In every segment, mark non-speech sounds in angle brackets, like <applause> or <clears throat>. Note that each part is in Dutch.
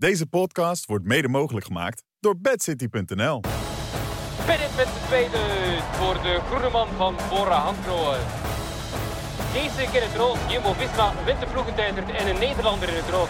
Deze podcast wordt mede mogelijk gemaakt door bedcity.nl. Bennett met de tweede voor de groene man van Bora Hansgrohe. Geesink in het rood, Jumbo-Visma wint de en een Nederlander in het rood.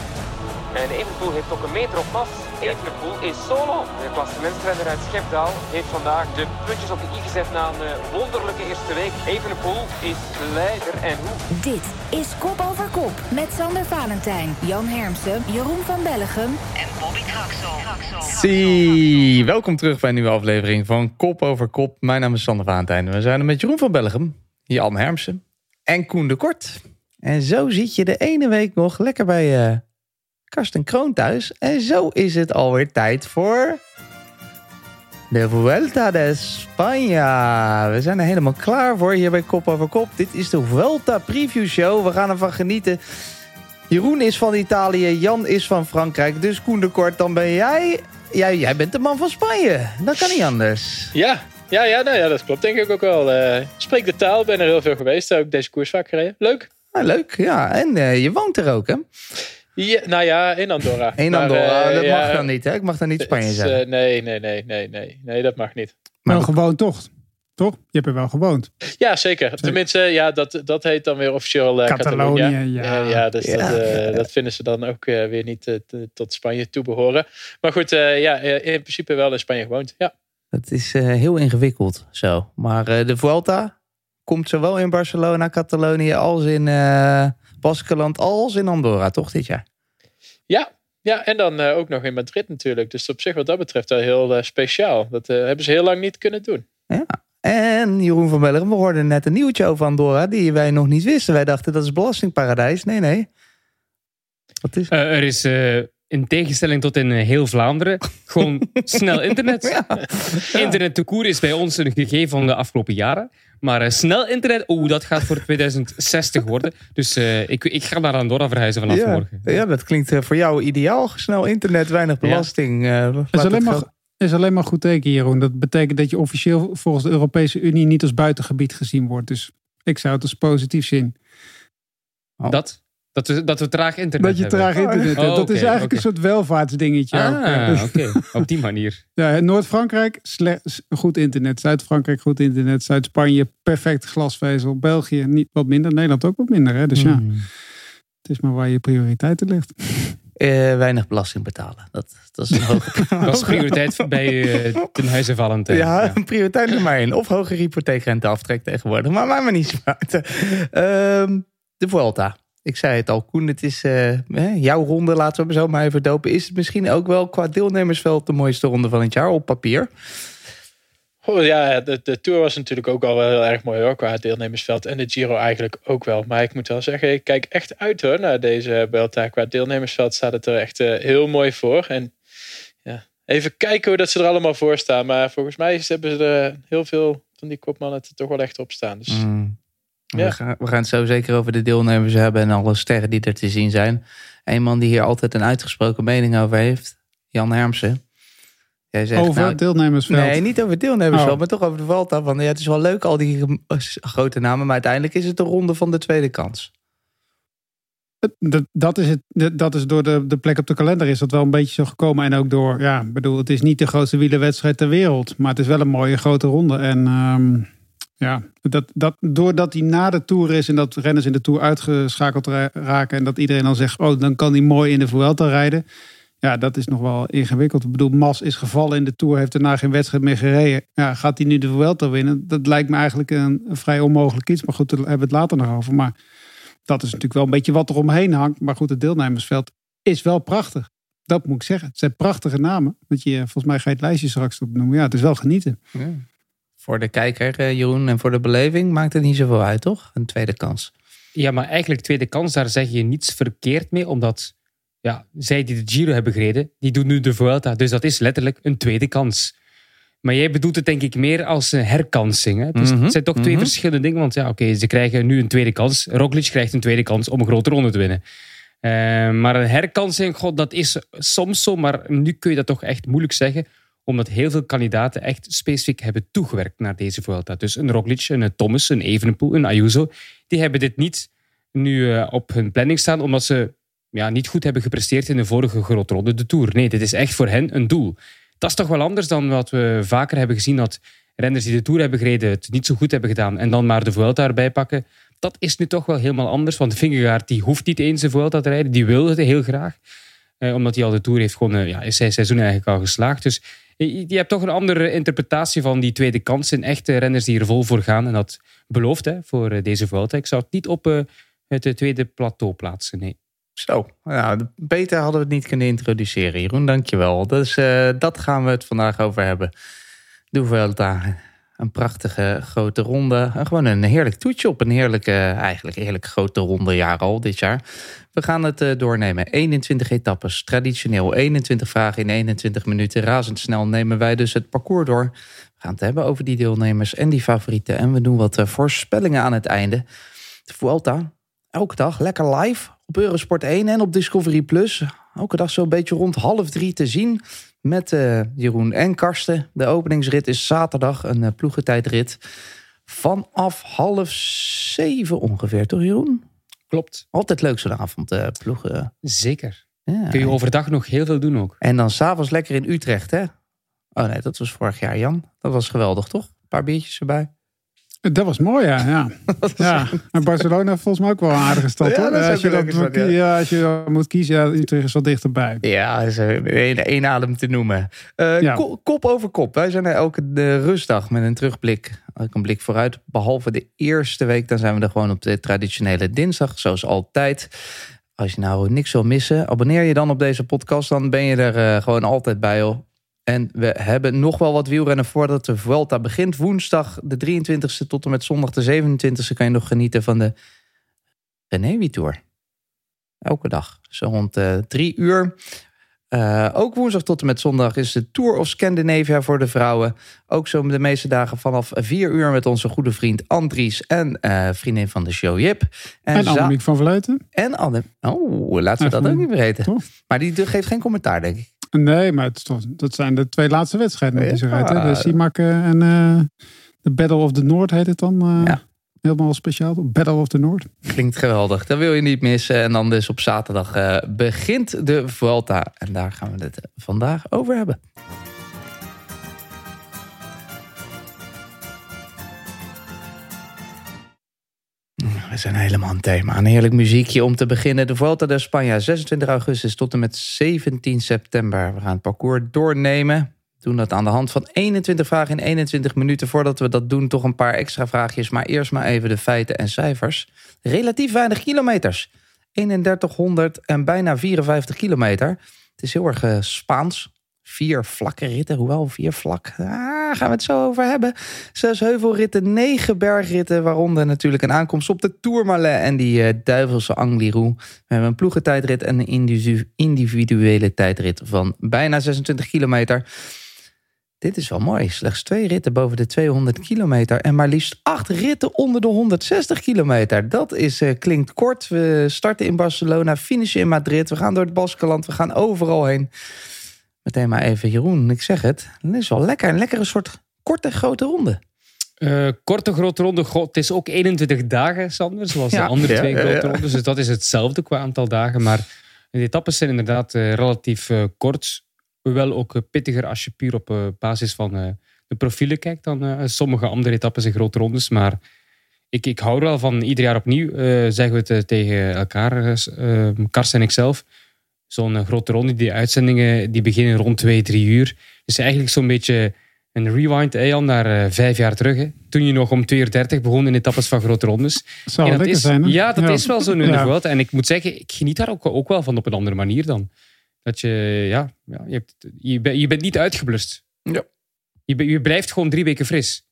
En Evenpoel heeft ook een meter op pas. Evenpoel is solo. De klassementsrenner uit Schepdaal heeft vandaag de puntjes op de i gezet na een eh, wonderlijke eerste week. Evenepoel is leider en hoe. Dit is Kop over Kop met Sander Valentijn, Jan Hermsen, Jeroen van Bellegem en Bobby Traxel. Zie, welkom terug bij een nieuwe aflevering van Kop over Kop. Mijn naam is Sander Valentijn en we zijn er met Jeroen van Bellegem, Jan Hermsen en Koen de Kort. En zo zit je de ene week nog lekker bij eh Karsten Kroon thuis. En zo is het alweer tijd voor... De Vuelta de España. We zijn er helemaal klaar voor hier bij Kop over Kop. Dit is de Vuelta Preview Show. We gaan ervan genieten. Jeroen is van Italië, Jan is van Frankrijk. Dus Koen de Kort, dan ben jij... Jij, jij bent de man van Spanje. Dat kan niet anders. Ja, ja, ja, nou ja, dat klopt denk ik ook wel. Eh spreek de taal, ben er heel veel geweest. Ook deze koers vaak gereden. Leuk. Ah, leuk, ja. En eh, je woont er ook, hè? Ja, nou ja, in Andorra. <laughs> In Maar, Andorra. eh, dat ja, mag dan niet, hè? Ik mag dan niet Spanje zeggen. eh, nee, nee, nee, nee, nee. Nee, dat mag niet. Maar wel gewoond toch? Toch? Je hebt er wel gewoond. Ja, zeker. Tenminste, ja, dat, dat heet dan weer officieel eh, Catalonië, ja. Ja, dus Ja. Dat, eh, dat vinden ze dan ook weer niet te- tot Spanje toebehoren. Maar goed, eh, ja, in principe wel in Spanje gewoond. Ja. Het is eh, heel ingewikkeld zo. Maar eh, de Vuelta komt zowel in Barcelona, Catalonië als in eh Baskeland als in Andorra, toch dit jaar? Ja, ja, en dan eh, ook nog in Madrid natuurlijk. Dus op zich wat dat betreft wel heel eh, speciaal. Dat eh, hebben ze heel lang niet kunnen doen. Ja. En Jeroen van Bellegem, we hoorden net een nieuwtje over Andorra die wij nog niet wisten. Wij dachten dat is belastingparadijs. Nee, nee. Wat is Eh, er is eh, in tegenstelling tot in eh, heel Vlaanderen gewoon <laughs> snel internet. Ja. Internet te koer is bij ons een gegeven van de afgelopen jaren. Maar eh, snel internet, oeh, dat gaat voor 2060 worden. Dus eh, ik, ik ga naar Andorra verhuizen vanaf Ja. morgen. ja, dat klinkt voor jou ideaal. Snel internet, weinig belasting. eh, laat is het alleen, maar, is alleen maar goed teken, Jeroen. Dat betekent dat je officieel volgens de Europese Unie niet als buitengebied gezien wordt. Dus ik zou het als positief zien. Dat? Dat we, dat we traag internet Dat je hebben. traag internet hebt. Oh, dat is eigenlijk een soort welvaartsdingetje. Ah, oké. <laughs> Op die manier. Ja, Noord-Frankrijk, goed internet. Zuid-Frankrijk, goed internet. Zuid-Spanje, perfect glasvezel. België, niet wat minder. Nederland ook wat minder. Hè? Dus ja, Hmm. het is maar waar je prioriteiten ligt. <laughs> Eh, weinig belasting betalen. Dat, dat is een <laughs> hoge Dat is prioriteit bij eh, ten huize Valentijn. Ja, prioriteit nummer één. Of hogere hypotheekrenteaftrek tegenwoordig. Maar maakt me niet zo uit. Ehm, de Vuelta. Ik zei het al, Koen, het is eh, jouw ronde, laten we hem zo maar even dopen. Is het misschien ook wel qua deelnemersveld de mooiste ronde van het jaar op papier? Oh, ja, de, de Tour was natuurlijk ook al wel heel erg mooi hoor, qua deelnemersveld. En de Giro eigenlijk ook wel. Maar ik moet wel zeggen, ik kijk echt uit hoor, naar deze Belta. Qua deelnemersveld staat het er echt eh, heel mooi voor. En ja, even kijken hoe dat ze er allemaal voor staan. Maar volgens mij hebben ze er heel veel van die kopmannen er toch wel echt op staan. Dus Mm. Ja. We, gaan, we gaan het zo zeker over de deelnemers hebben en alle sterren die er te zien zijn. Een man die hier altijd een uitgesproken mening over heeft, Jan Hermsen. Jij zegt, Over nou, deelnemersveld. Nee, niet over deelnemersveld, Oh. maar toch over de Vuelta. Van, ja, het is wel leuk, al die grote namen, maar uiteindelijk is het de ronde van de tweede kans. Dat, dat is het. dat- is door de, de plek op de kalender is dat wel een beetje zo gekomen. En ook door, ja, ik bedoel, het is niet de grootste wielerwedstrijd ter wereld. Maar het is wel een mooie grote ronde. En ehm, ja, dat, dat, doordat hij na de Tour is en dat renners in de Tour uitgeschakeld ra- raken. En dat iedereen dan zegt, oh, dan kan hij mooi in de Vuelta rijden. Ja, dat is nog wel ingewikkeld. Ik bedoel, Mas is gevallen in de Tour, heeft daarna geen wedstrijd meer gereden. Ja, gaat hij nu de Vuelta winnen? Dat lijkt me eigenlijk een, een vrij onmogelijk iets. Maar goed, daar hebben we het later nog over. Maar dat is natuurlijk wel een beetje wat er omheen hangt. Maar goed, het deelnemersveld is wel prachtig. Dat moet ik zeggen. Het zijn prachtige namen. Want je, volgens mij ga je het lijstje straks opnoemen. Ja, het is wel genieten. Voor de kijker, eh, Jeroen, en voor de beleving maakt het niet zoveel uit, toch? Een tweede kans. Ja, maar eigenlijk tweede kans, daar zeg je niets verkeerd mee. Omdat ja, zij die de Giro hebben gereden, die doen nu de Vuelta. Dus dat is letterlijk een tweede kans. Maar jij bedoelt het denk ik meer als een herkansing. Hè? Dus Mhm, het zijn toch twee mhm. verschillende dingen. Want ja, oké, ze krijgen nu een tweede kans. Roglic krijgt een tweede kans om een grote ronde te winnen. Eh, maar een herkansing, god, dat is soms zo. Maar nu kun je dat toch echt moeilijk zeggen. Omdat heel veel kandidaten echt specifiek hebben toegewerkt naar deze Vuelta. Dus een Roglic, een Thomas, een Evenepoel, een Ayuso. Die hebben dit niet nu eh, op hun planning staan. Omdat ze ja, niet goed hebben gepresteerd in de vorige grote ronde, de Tour. Nee, dit is echt voor hen een doel. Dat is toch wel anders dan wat we vaker hebben gezien, dat renners die de Tour hebben gereden het niet zo goed hebben gedaan en dan maar de Vuelta erbij pakken. Dat is nu toch wel helemaal anders, want Vingegaard die hoeft niet eens de Vuelta te rijden, die wil het heel graag. Eh, omdat hij al de Tour heeft gewonnen, ja, is zijn seizoen eigenlijk al geslaagd. Dus je, hebt toch een andere interpretatie van die tweede kans in echte renners die er vol voor gaan. En dat belooft hè, voor eh, deze Vuelta. Ik zou het niet op uh, het tweede plateau plaatsen, nee. Zo, nou, beter hadden we het niet kunnen introduceren. Jeroen, dankjewel. Dus uh, dat gaan we het vandaag over hebben. De Vuelta, een prachtige grote ronde. Gewoon een heerlijk toetje op een heerlijke, eigenlijk heerlijk grote ronde jaar al dit jaar. We gaan het uh, doornemen. 21 etappes, traditioneel 21 vragen in 21 minuten. Razendsnel nemen wij dus het parcours door. We gaan het hebben over die deelnemers en die favorieten. En we doen wat uh, voorspellingen aan het einde. De Vuelta, elke dag lekker live op Eurosport 1 en op Discovery Plus. Elke dag zo'n beetje rond half drie te zien met uh, Jeroen en Karsten. De openingsrit is zaterdag, een uh, ploegentijdrit. Vanaf half zeven ongeveer, toch Jeroen? Klopt. Altijd leuk zo'n avond uh, ploegen. Zeker. Ja. Kun je overdag nog heel veel doen ook. En dan s'avonds lekker in Utrecht, hè? Oh nee, dat was vorig jaar, Jan. Dat was geweldig, toch? Een paar biertjes erbij. Dat was mooi, ja. ja. <laughs> ja. En Barcelona volgens mij ook wel een aardige stad, Ja, hoor. als, je dat moet, ja. ja, als je dat moet kiezen, ja, Utrecht is wel dichterbij. Ja, is een één adem te noemen. Uh, Ja. ko- Kop over kop. Wij zijn er elke de rustdag met een terugblik. Ook een blik vooruit. Behalve de eerste week, dan zijn we er gewoon op de traditionele dinsdag, zoals altijd. Als je nou niks wil missen, abonneer je dan op deze podcast. Dan ben je er eh, gewoon altijd bij, hoor. En we hebben nog wel wat wielrennen voordat de Vuelta begint. Woensdag de 23e tot en met zondag de 27e kan je nog genieten van de Renewi Tour. Elke dag, zo rond eh, drie uur. Eh, ook woensdag tot en met zondag is de Tour of Scandinavia voor de vrouwen. Ook zo de meeste dagen vanaf vier uur met onze goede vriend Andries en eh, vriendin van de show Jip. En za- Annemiek van Vleuten. En Anne. Oh, laten we dat ook niet vergeten. Maar die geeft geen commentaar, denk ik. Nee, maar het is toch, dat zijn de twee laatste wedstrijden die ze Ja. De Simak eh, en eh, de Battle of the North heet het dan. eh, Ja. Helemaal speciaal. Battle of the North. Klinkt geweldig. Dat wil je niet missen. En dan dus op zaterdag eh, begint de Vuelta. En daar gaan we het vandaag over hebben. We zijn helemaal een thema. Een heerlijk muziekje om te beginnen. De Vuelta de Spanje, 26 augustus tot en met 17 september. We gaan het parcours doornemen. Doen dat aan de hand van 21 vragen in 21 minuten. Voordat we dat doen, toch een paar extra vraagjes. Maar eerst maar even de feiten en cijfers. Relatief weinig kilometers. 3100 en bijna 54 kilometer. Het is heel erg eh, Spaans. Vier vlakke ritten, hoewel vier vlak. Ah, gaan we het zo over hebben. Zes heuvelritten, negen bergritten. Waaronder natuurlijk een aankomst op de Tourmalet en die eh, duivelse Angliru. We hebben een ploegentijdrit en een individu- individuele tijdrit van bijna 26 kilometer. Dit is wel mooi. Slechts twee ritten boven de 200 kilometer. En maar liefst acht ritten onder de 160 kilometer. Dat is, eh, klinkt kort. We starten in Barcelona, finishen in Madrid. We gaan door het Baskeland. We gaan overal heen. Meteen maar even, Jeroen, ik zeg het. Het is wel lekker. Een lekkere soort korte, grote ronde. Eh, korte grote ronde. God, het is ook 21 dagen, Sander. Zoals Ja, de andere ja, twee grote ja. rondes. Dus dat is hetzelfde qua aantal dagen. Maar de etappes zijn inderdaad eh, relatief eh, kort. Hoewel ook pittiger als je puur op eh, basis van eh, de profielen kijkt dan eh, sommige andere etappes en grote rondes. Maar ik, ik hou er wel van. Ieder jaar opnieuw eh, zeggen we het tegen elkaar, eh, eh, Kars en ikzelf. Zo'n grote ronde, die uitzendingen die beginnen rond 2, 3 uur. Dus eigenlijk zo'n beetje een rewind, Jan, naar eh, vijf jaar terug. Hè. Toen je nog om 2 uur 30 begon in etappes van grote rondes. Zou En dat lekker is, zijn. Hè? Ja, dat is wel zo nu in <laughs> de Ja. En ik moet zeggen, ik geniet daar ook, ook wel van op een andere manier dan. Dat je, ja, ja je, hebt, je, bent- je bent niet uitgeblust. Ja. Je, je blijft gewoon drie weken fris.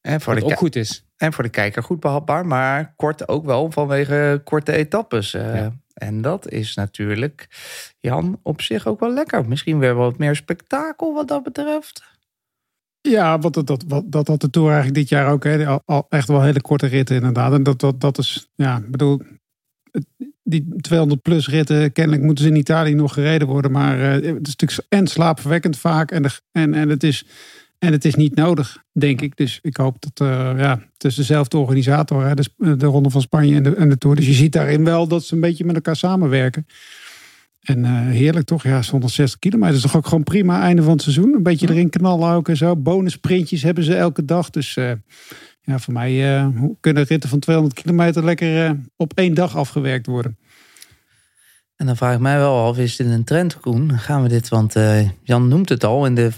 En voor, Wat de, ook goed is. en voor de kijker goed behapbaar. Maar kort ook wel vanwege korte etappes. eh. Ja. En dat is natuurlijk, Jan, op zich ook wel lekker. Misschien weer wat meer spektakel wat dat betreft. Ja, want dat, dat, dat had de Tour eigenlijk dit jaar ook. Hè. Al, echt wel hele korte ritten inderdaad. En dat, dat, dat is, ja, bedoel... Die 200 plus ritten, kennelijk moeten ze in Italië nog gereden worden. Maar eh, het is natuurlijk en slaapverwekkend vaak. En, en, en het is En het is niet nodig, denk ik. Dus ik hoop dat uh, ja, het is dezelfde organisator, hè, de, de Ronde van Spanje en de, en de Tour. Dus je ziet daarin wel dat ze een beetje met elkaar samenwerken. En uh, heerlijk toch? Ja, 160 kilometer is toch ook gewoon prima einde van het seizoen. Een beetje erin knallen ook en zo. Bonusprintjes hebben ze elke dag. Dus uh, ja, voor mij uh, kunnen ritten van 200 kilometer lekker op één dag afgewerkt worden. En dan vraag ik mij wel af, is dit een trend, Koen? Gaan we dit, want Jan noemt het al, in de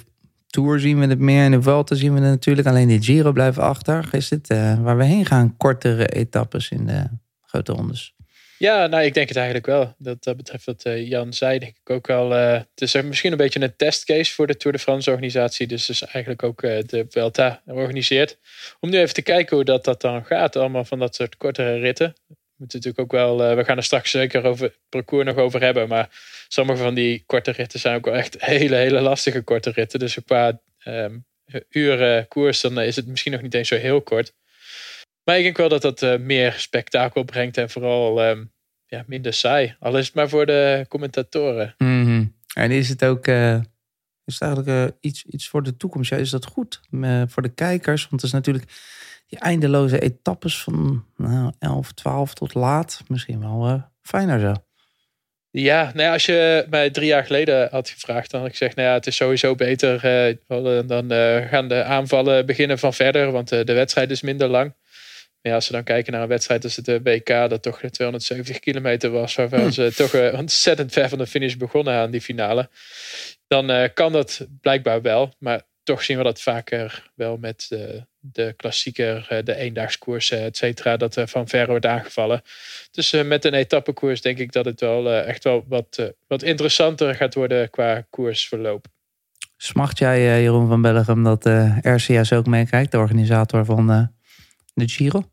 Tour zien we het meer, in de Vuelta zien we het natuurlijk. Alleen de Giro blijft achter. Is dit waar we heen gaan? Kortere etappes in de grote rondes? Ja, nou, ik denk het eigenlijk wel. Dat, dat betreft wat uh, Jan zei, denk ik ook wel. Uh, het is misschien een beetje een testcase voor de Tour de France organisatie. Dus is eigenlijk ook de Vuelta organiseert. Om nu even te kijken hoe dat, dat dan gaat. Allemaal van dat soort kortere ritten. We moeten natuurlijk ook wel, we gaan er straks zeker over het parcours nog over hebben. Maar sommige van die korte ritten zijn ook wel echt hele, hele lastige korte ritten. Dus qua um, uren koers, dan is het misschien nog niet eens zo heel kort. Maar ik denk wel dat dat uh, meer spektakel brengt en vooral um, ja, minder saai. Al is het maar voor de commentatoren. Mm -hmm. En is het ook uh, is eigenlijk iets, iets voor de toekomst? Ja, is dat goed voor de kijkers? Want het is natuurlijk die eindeloze etappes van nou, 11, 12 tot laat. Misschien wel fijner zo. Ja, nou ja, als je mij drie jaar geleden had gevraagd, dan had ik gezegd, nou ja, het is sowieso beter. dan gaan de aanvallen beginnen van verder, want de wedstrijd is minder lang. Maar ja, als we dan kijken naar een wedstrijd als de WK, dat toch 270 kilometer was, waarvan hm. ze toch uh, ontzettend ver van de finish begonnen aan die finale, dan kan dat blijkbaar wel. Maar toch zien we dat vaker wel met de, klassieker, uh, de eendagskoersen, et cetera, dat er van ver wordt aangevallen. Dus met een etappekoers denk ik dat het wel echt wel wat, wat interessanter gaat worden qua koersverloop. Smacht jij, Jeroen van Bellegem, dat RCS ook meekijkt, de organisator van de Giro?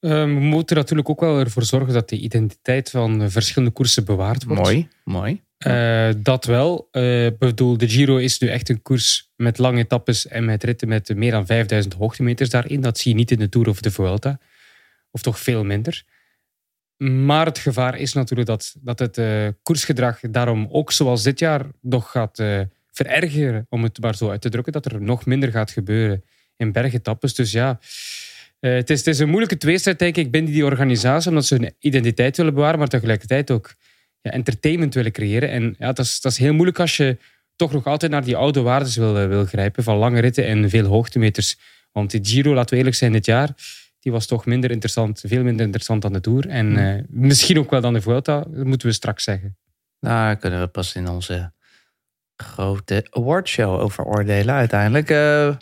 Um, we moeten natuurlijk ook wel ervoor zorgen dat de identiteit van verschillende koersen bewaard wordt. Mooi, mooi. Uh, dat wel. Uh, bedoel, de Giro is nu echt een koers met lange etappes en met ritten met meer dan 5000 hoogtemeters daarin. Dat zie je niet in de Tour of de Vuelta. Of toch veel minder. Maar het gevaar is natuurlijk dat, dat het uh, koersgedrag daarom ook zoals dit jaar nog gaat verergeren. Om het maar zo uit te drukken. Dat er nog minder gaat gebeuren in bergetappes. Dus ja, het, is, is een moeilijke tweestrijd, denk ik, binnen die organisatie, omdat ze hun identiteit willen bewaren, maar tegelijkertijd ook ja, entertainment willen creëren. En ja, dat is, dat is heel moeilijk als je toch nog altijd naar die oude waarden wil, eh, wil grijpen, van lange ritten en veel hoogtemeters. Want die Giro, laten we eerlijk zijn, dit jaar, die was toch minder interessant, veel minder interessant dan de Tour. En uh, misschien ook wel dan de Vuelta, dat moeten we straks zeggen. Daar kunnen we pas in onze grote awardshow over oordelen uiteindelijk. Uh,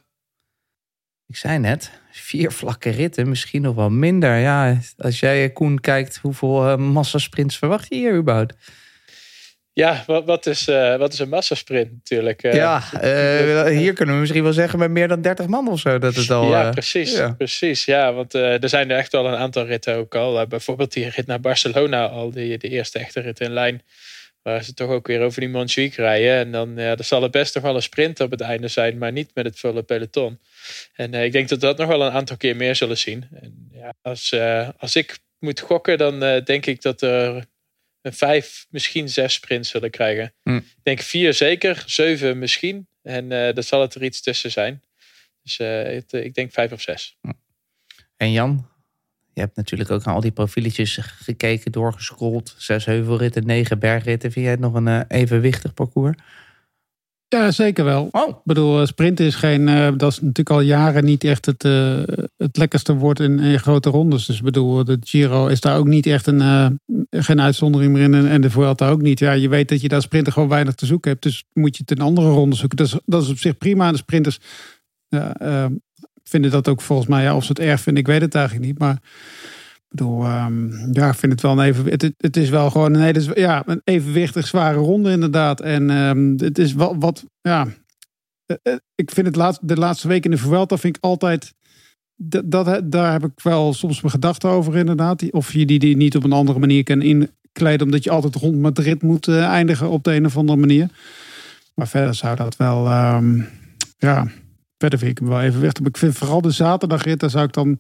ik zei net, vier vlakke ritten, misschien nog wel minder. Ja, als jij, Koen, kijkt, hoeveel uh, massasprints verwacht je hier überhaupt? Ja, wat, wat, is, uh, wat is een massasprint natuurlijk? Uh, ja, hier kunnen we misschien wel zeggen met meer dan 30 man of zo. Dat het al, ja, precies. Ja. precies ja, want er zijn er echt wel een aantal ritten ook al. bijvoorbeeld die rit naar Barcelona al, die, de eerste echte rit in lijn. Waar ze toch ook weer over die Montjuïc rijden. En dan, ja, dan zal het best nog wel een sprint op het einde zijn, maar niet met het volle peloton. En uh, ik denk dat we dat nog wel een aantal keer meer zullen zien. En, ja, als, uh, als ik moet gokken, dan uh, denk ik dat er een vijf, misschien zes sprints zullen krijgen. Hm. Ik denk vier zeker, zeven misschien. En uh, dan zal het er iets tussen zijn. Dus het, ik denk vijf of zes. Hm. En Jan, je hebt natuurlijk ook naar al die profieletjes gekeken, doorgescrolld. Zes heuvelritten, negen bergritten. Vind jij het nog een evenwichtig parcours? Ja, zeker wel. Oh. Ik bedoel, sprint is geen. Uh, dat is natuurlijk al jaren niet echt het, uh, het lekkerste woord in, in, grote rondes. Dus ik bedoel, de Giro is daar ook niet echt een. Uh, geen uitzondering meer in. En de Vuelta ook niet. Ja, je weet dat je daar sprinter gewoon weinig te zoeken hebt. Dus moet je het in andere rondes zoeken. Dat is, dat is op zich prima. De sprinters vinden dat ook volgens mij. Ja, of ze het erg vinden, ik weet het eigenlijk niet. Maar bedoel, um, ja, ik vind het wel even. Het, is wel gewoon een hele, ja, een evenwichtig zware ronde, inderdaad. En um, het is wel wat, ja. Eh, eh, ik vind het laatste, de laatste week in de Vuelta vind ik altijd. Dat, daar heb ik wel soms mijn gedachten over, inderdaad. Of je die, die niet op een andere manier kan inkleden, omdat je altijd rond Madrid moet uh, eindigen op de een of andere manier. Maar verder zou dat wel, um, ja, verder vind ik hem wel evenwichtig. Maar ik vind vooral de zaterdagrit, daar zou ik dan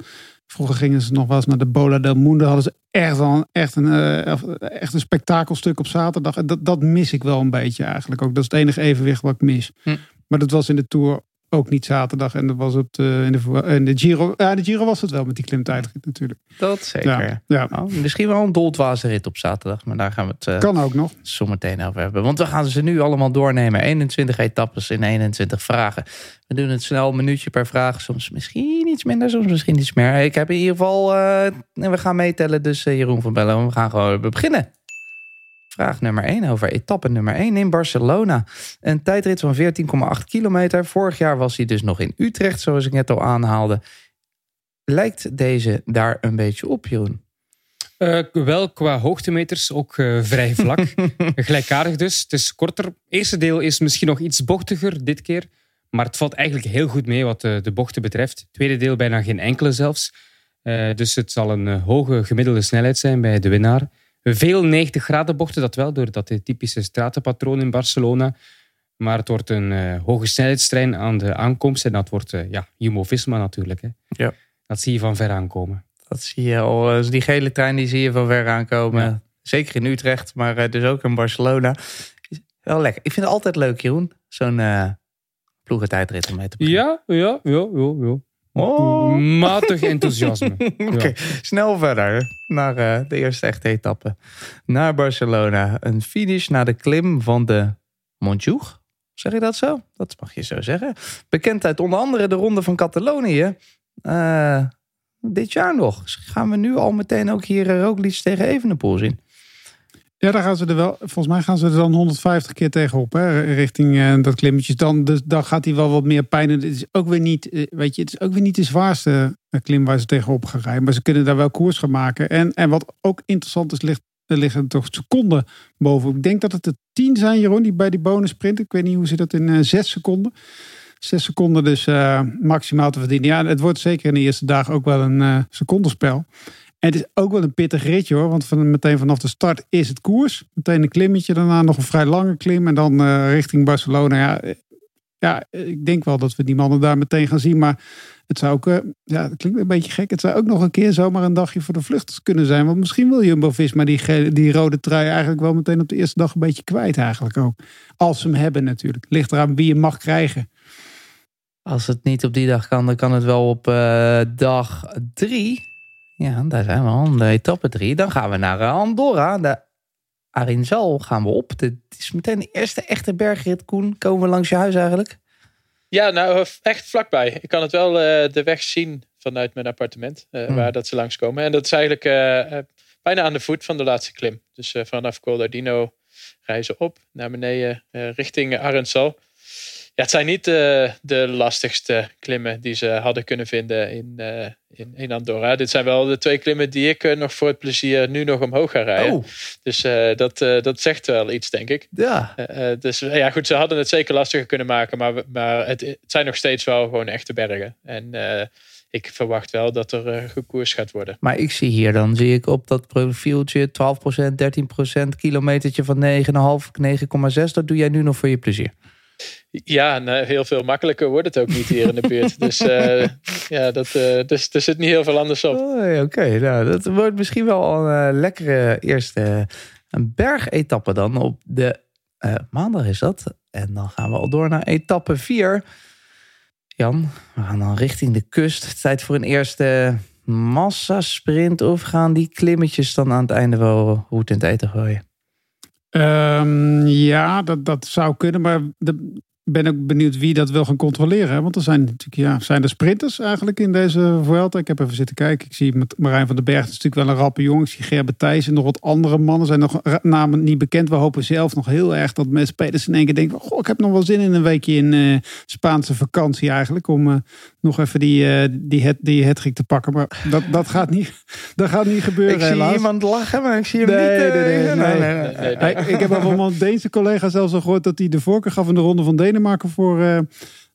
Vroeger gingen ze nog wel eens naar de Bola del Mundo. Hadden ze echt, wel, echt, een, uh, echt een spektakelstuk op zaterdag. En dat, dat mis ik wel een beetje eigenlijk ook. Dat is het enige evenwicht wat ik mis. Hm. Maar dat was in de Tour ook niet zaterdag. En dat was op de, in, de, in de Giro. Ja, de Giro was het wel met die klimtijdrit natuurlijk. Dat zeker. Ja, ja. Oh, misschien wel een doldwaze rit op zaterdag. Maar daar gaan we het eh, Kan ook nog. zo meteen over hebben. Want we gaan ze nu allemaal doornemen. 21 etappes in 21 vragen. We doen het snel, een minuutje per vraag. Soms misschien iets minder, soms misschien iets meer. Ik heb in ieder geval... eh, en we gaan meetellen, dus eh, Jeroen van Bellen. We gaan gewoon beginnen. Vraag nummer 1 over etappe nummer 1 in Barcelona. Een tijdrit van 14,8 kilometer. Vorig jaar was hij dus nog in Utrecht, zoals ik net al aanhaalde. Lijkt deze daar een beetje op, Jeroen? Eh, wel qua hoogtemeters ook eh, vrij vlak. <laughs> Gelijkaardig dus. Het is korter. Het eerste deel is misschien nog iets bochtiger dit keer. Maar het valt eigenlijk heel goed mee wat de, de bochten betreft. Het tweede deel bijna geen enkele zelfs. Eh, dus het zal een eh, hoge gemiddelde snelheid zijn bij de winnaar. Veel 90 graden bochten, dat wel, door dat typische stratenpatroon in Barcelona. Maar het wordt een eh, hoge snelheidstrein aan de aankomst. En dat wordt eh, ja, Jumbo-Visma natuurlijk. Hè. Ja. Dat zie je van ver aankomen. Dat zie je al. Dus die gele trein die zie je van ver aankomen. Ja. Zeker in Utrecht, maar eh, dus ook in Barcelona. Wel lekker. Ik vind het altijd leuk, Jeroen. Zo'n eh ploegentijdrit om mee te beginnen. Ja, ja, ja, ja. ja. Oh. Matig enthousiasme. <laughs> Oké, Ja. snel verder naar eh, de eerste echte etappe. Naar Barcelona. Een finish naar de klim van de Montjuïc. Zeg je dat zo? Dat mag je zo zeggen. Bekend uit onder andere de Ronde van Catalonië. Eh, dit jaar nog. Dus gaan we nu al meteen ook hier uh, Roglic tegen Evenepoel zien. Ja, daar gaan ze er wel. Volgens mij gaan ze er dan 150 keer tegenop, hè, richting eh, dat klimmetje. Dan, dus, dan gaat hij wel wat meer pijn. Het is ook weer niet, eh, weet je, het is ook weer niet de zwaarste eh, klim waar ze tegenop gaan rijden. Maar ze kunnen daar wel koers gaan maken. En, en wat ook interessant is, ligt, er liggen toch seconden boven. Ik denk dat het er 10 zijn, Jeroen, die bij die bonus sprint. Ik weet niet hoe ze dat in zes seconden. Zes seconden dus maximaal te verdienen. Ja, het wordt zeker in de eerste dagen ook wel een secondenspel. Het is ook wel een pittig ritje hoor. Want van, meteen vanaf de start is het koers. Meteen een klimmetje. Daarna nog een vrij lange klim. En dan eh, richting Barcelona. Ja, eh, ja, ik denk wel dat we die mannen daar meteen gaan zien. Maar het zou ook, eh, ja, dat klinkt een beetje gek. Het zou ook nog een keer zomaar een dagje voor de vluchters kunnen zijn. Want misschien wil Jumbo-Visma die, die rode trui eigenlijk wel meteen op de eerste dag een beetje kwijt eigenlijk ook. Als ze hem hebben natuurlijk. Ligt eraan wie je mag krijgen. Als het niet op die dag kan, dan kan het wel op dag drie. Ja, daar zijn we al. De etappe drie. Dan gaan we naar eh, Andorra. De Arinzal gaan we op. Dit is meteen de eerste echte bergrit, Koen. Komen we langs je huis eigenlijk? Ja, nou echt vlakbij. Ik kan het wel eh, de weg zien vanuit mijn appartement, eh, Hmm. waar dat ze langskomen. En dat is eigenlijk eh, eh, bijna aan de voet van de laatste klim. Dus eh, vanaf Colardino reizen op naar beneden eh, richting Arensal. Ja, het zijn niet eh, de lastigste klimmen die ze hadden kunnen vinden in, eh, in, in Andorra. Dit zijn wel de twee klimmen die ik eh, nog voor het plezier nu nog omhoog ga rijden. Oh, Dus dat, dat zegt wel iets, denk ik. ja. Dus ja, goed, ze hadden het zeker lastiger kunnen maken, maar, maar het, het zijn nog steeds wel gewoon echte bergen. En ik verwacht wel dat er gekoers gaat worden. Maar ik zie hier dan, zie ik op dat profieltje 12%, 13%, kilometertje van 9,5, 9,6. Dat doe jij nu nog voor je plezier. Ja, eh, heel veel makkelijker wordt het ook niet hier in de buurt. Dus eh, <laughs> ja, dat, eh, dus, er zit niet heel veel anders op. Oh, Oké, nou, dat wordt misschien wel een eh, lekkere eerste een bergetappe dan op de maandag is dat. En dan gaan we al door naar etappe 4. Jan, we gaan dan richting de kust. Tijd voor een eerste massasprint. Of gaan die klimmetjes dan aan het einde wel goed in het eten gooien? Ehm, ja, dat, dat zou kunnen. Maar de, ben ook benieuwd wie dat wil gaan controleren. hè. Want er zijn natuurlijk, ja, zijn er sprinters eigenlijk in deze Vuelta. Ik heb even zitten kijken. Ik zie Marijn van den Berg. Dat is natuurlijk wel een rappe jongen. Ik zie Gerben Thijs en nog wat andere mannen. Zijn nog namen niet bekend. We hopen zelf nog heel erg dat mensen spelers in één keer denken. Goh, ik heb nog wel zin in een weekje in eh, Spaanse vakantie eigenlijk. Om eh, nog even die, eh die, het, die hattrick te pakken. Maar dat, dat, gaat niet, <laughs> dat gaat niet gebeuren Ik zie helaas. iemand lachen, maar ik zie hem Nee, niet. nee, nee, nee. Ik heb al van mijn Deense collega zelfs al gehoord dat hij de voorkeur gaf in de ronde van Denemarken voor, eh, eh,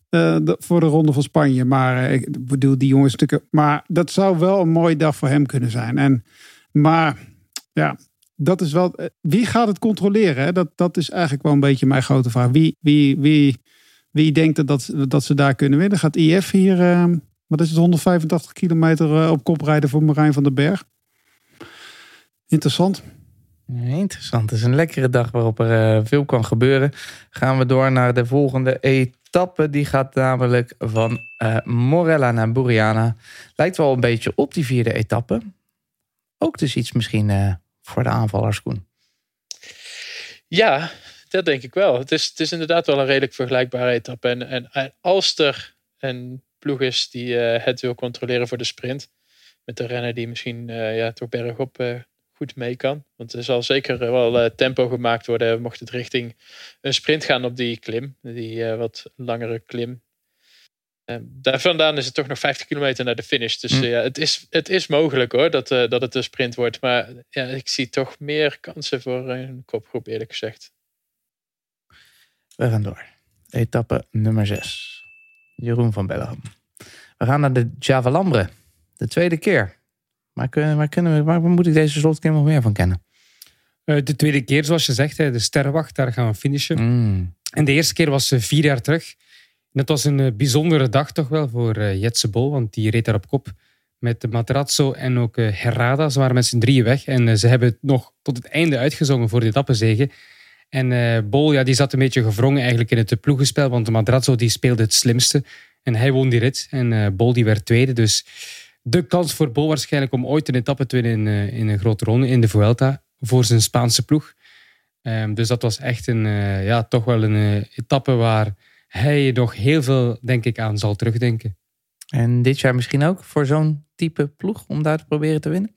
de, voor de ronde van Spanje. Maar eh, ik bedoel, die jongens natuurlijk. Maar dat zou wel een mooie dag voor hem kunnen zijn. En, maar ja, dat is wel. Wie gaat het controleren? Hè? Dat, dat is eigenlijk wel een beetje mijn grote vraag. Wie, wie, wie, wie denkt dat, dat, dat ze daar kunnen winnen? Gaat IF hier, wat is het, 185 kilometer op kop rijden voor Marijn van den Berg? Interessant. Interessant. Het is een lekkere dag waarop er eh, veel kan gebeuren. Gaan we door naar de volgende etappe. die gaat namelijk van eh, Morella naar Buriana. Lijkt wel een beetje op die vierde etappe. Ook dus iets misschien eh, voor de aanvallers, Koen. Ja, dat denk ik wel. Het is, het is inderdaad wel een redelijk vergelijkbare etappe. En, en, als er een ploeg is die het wil controleren voor de sprint. Met de renner die misschien ja, toch bergop goed mee kan. Want er zal zeker wel eh, tempo gemaakt worden. Mocht het richting een sprint gaan op die klim. Die eh, wat langere klim. Eh, daar vandaan is het toch nog 50 kilometer naar de finish. Dus Hm. eh, ja, het, is, het is mogelijk hoor dat, eh, dat het een sprint wordt. Maar ja, ik zie toch meer kansen voor een kopgroep eerlijk gezegd. We gaan door. Etappe nummer 6. Jeroen van Bellegem. We gaan naar de Javalambre. De tweede keer. Maar kunnen, waar, kunnen we, waar moet ik deze slotklim nog meer van kennen? Eh, de tweede keer, zoals je zegt, de Sterrenwacht, daar gaan we finishen. Mm. En de eerste keer was eh, vier jaar terug. En dat was een eh, bijzondere dag toch wel voor Jetse Bol, want die reed daar op kop met de Materazzo en ook Herrada. Ze waren met z'n drieën weg en ze hebben het nog tot het einde uitgezongen voor de etappezege. En Bol ja, die zat een beetje gevrongen eigenlijk in het ploegenspel, want de Materazzo die speelde het slimste. En hij won die rit en Bol die werd tweede. Dus de kans voor Bol waarschijnlijk om ooit een etappe te winnen in, eh, in een grote ronde in de Vuelta voor zijn Spaanse ploeg. Ehm, dus dat was echt een, eh, ja, toch wel een eh, etappe waar hij nog heel veel, denk ik, aan zal terugdenken. En dit jaar misschien ook voor zo'n type ploeg om daar te proberen te winnen?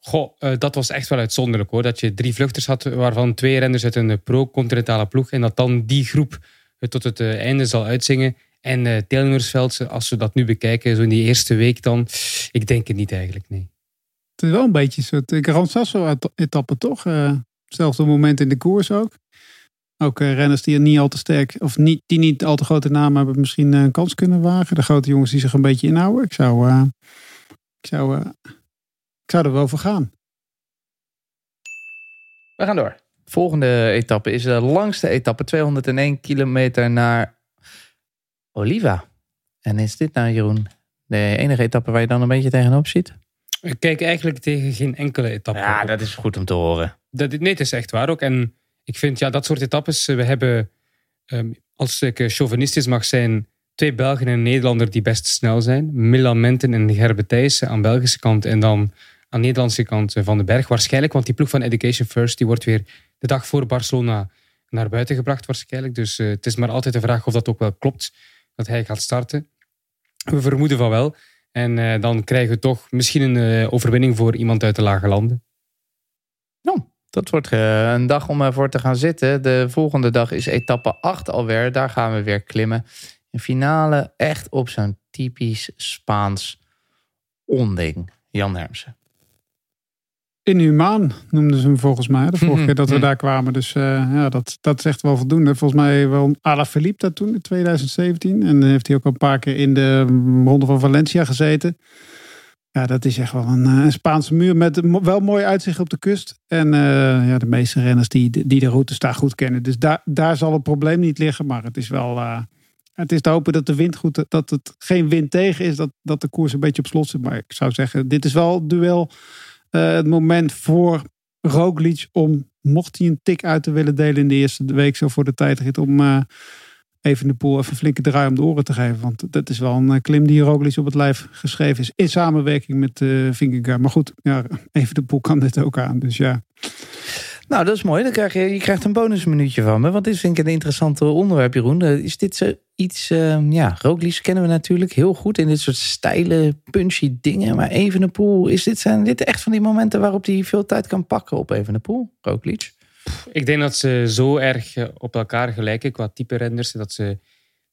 Goh, dat was echt wel uitzonderlijk hoor. Dat je drie vluchters had, waarvan twee renners uit een pro-continentale ploeg. En dat dan die groep het tot het einde zal uitzingen. En uh, als we dat nu bekijken, zo in die eerste week dan, ik denk het niet eigenlijk, nee. Het is wel een beetje een soort Gran Sasso-etappe, toch? Uh, hetzelfde moment in de koers ook. Ook uh, renners die er niet al te sterk, of niet, die niet al te grote namen hebben, misschien een kans kunnen wagen. De grote jongens die zich een beetje inhouden. Ik zou, uh, ik zou, uh, ik zou er wel voor gaan. We gaan door. Volgende etappe is de langste etappe, 201 kilometer naar Oliva. En is dit nou, Jeroen, de enige etappe waar je dan een beetje tegenop ziet? Ik kijk eigenlijk tegen geen enkele etappe. Ja, op. dat is goed om te horen. Dat, nee, het is echt waar ook. En ik vind, ja, dat soort etappes, we hebben, um, als ik chauvinistisch mag zijn, twee Belgen en een Nederlander die best snel zijn. Milan Menten en Gerbe Thijssen aan Belgische kant en dan aan de Nederlandse kant Van den Berg. Waarschijnlijk, want die ploeg van Education First, die wordt weer de dag voor Barcelona naar buiten gebracht waarschijnlijk. Dus uh, het is maar altijd de vraag of dat ook wel klopt, dat hij gaat starten. We vermoeden van wel. En uh, dan krijgen we toch misschien een uh, overwinning voor iemand uit de lage landen. Nou, dat wordt uh, een dag om ervoor te gaan zitten. De volgende dag is etappe 8 alweer. Daar gaan we weer klimmen. Een finale echt op zo'n typisch Spaans onding. Jan Hermsen. Inhumaan noemden ze hem volgens mij. De vorige keer dat we daar kwamen. Dus uh, ja, dat, dat is echt wel voldoende. Volgens mij wel Ala Philippe dat toen in 2017. En dan heeft hij ook een paar keer in de ronde van Valencia gezeten. Ja, dat is echt wel een, een Spaanse muur met wel mooi uitzicht op de kust. En uh, ja, de meeste renners die, die de routes daar goed kennen. Dus daar, daar zal het probleem niet liggen. Maar het is wel... Uh, het is te hopen dat de wind goed, dat het geen wind tegen is, dat, dat de koers een beetje op slot zit. Maar ik zou zeggen, dit is wel het duel het moment voor Roglic om, mocht hij een tik uit te willen delen in de eerste week, zo voor de tijdrit, om uh, even de poel even flinke draai om de oren te geven. Want dat is wel een uh, klim die Roglic op het lijf geschreven is, in samenwerking met uh, Vingegaard. Maar goed, ja, even de poel kan dit ook aan, dus ja. Nou, dat is mooi. Dan krijg je, je krijgt een bonusminuutje van me. Want dit vind ik een interessant onderwerp, Jeroen. Is dit zo iets... Uh, ja, Roglic kennen we natuurlijk heel goed in dit soort stijle, punchy dingen. Maar Evenepoel, is dit, zijn dit echt van die momenten waarop hij veel tijd kan pakken op Evenepoel, Roglic? Ik denk dat ze zo erg eh, op elkaar gelijken qua type renders. Dat, ze,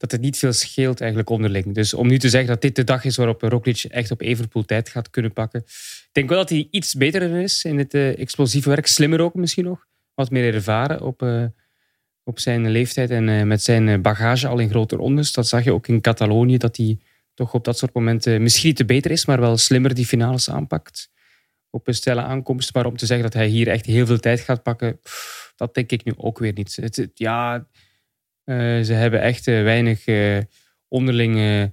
dat het niet veel scheelt eigenlijk onderling. Dus om nu te zeggen dat dit de dag is waarop Roglic echt op Evenepoel tijd gaat kunnen pakken. Ik denk wel dat hij iets beter is in het uh, explosieve werk. Slimmer ook misschien nog. Wat meer ervaren op, uh, op zijn leeftijd en uh, met zijn bagage al in grote rondes. Dat zag je ook in Catalonië, dat hij toch op dat soort momenten misschien niet te beter is, maar wel slimmer die finales aanpakt. Op een stelle aankomst. Maar om te zeggen dat hij hier echt heel veel tijd gaat pakken, dat denk ik nu ook weer niet. Het, ja, ze hebben echt weinig onderlinge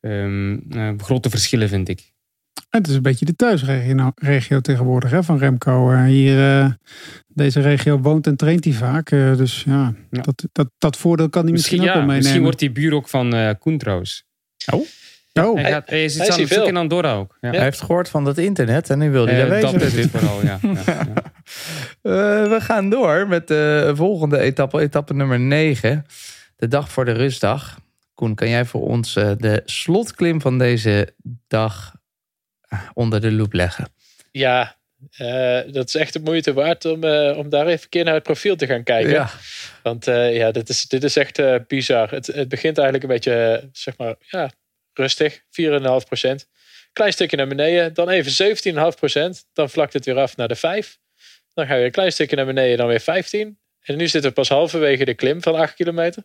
um, grote verschillen, vind ik. Het is een beetje de thuisregio nou, regio tegenwoordig hè, van Remco. Hier, uh, deze regio woont en traint hij vaak. Uh, dus ja, ja, Dat, dat, dat voordeel kan hij misschien, misschien ook wel meenemen. Misschien wordt hij buur ook van uh, Koen trouwens. Oh? Oh. Hij, gaat, hij aan het zoeken in Andorra ook. Ja. Hij heeft gehoord van dat internet en nu wil hij daar wezen. Dat is vooral, ja. <laughs> we gaan door met de volgende etappe, etappe nummer 9. De dag voor de rustdag. Koen, kan jij voor ons de slotklim van deze dag onder de loep leggen? Ja, uh, dat is echt de moeite waard om, uh, om daar even een keer naar het profiel te gaan kijken. Ja. Want uh, ja, dit is, dit is echt bizar. Het, het begint eigenlijk een beetje, zeg maar, ja, rustig. 4,5 procent. Klein stukje naar beneden. Dan even 17,5 procent. Dan vlakt het weer af naar de 5. Dan ga je een klein stukje naar beneden. Dan weer 15. En nu zitten we pas halverwege de klim van 8 kilometer.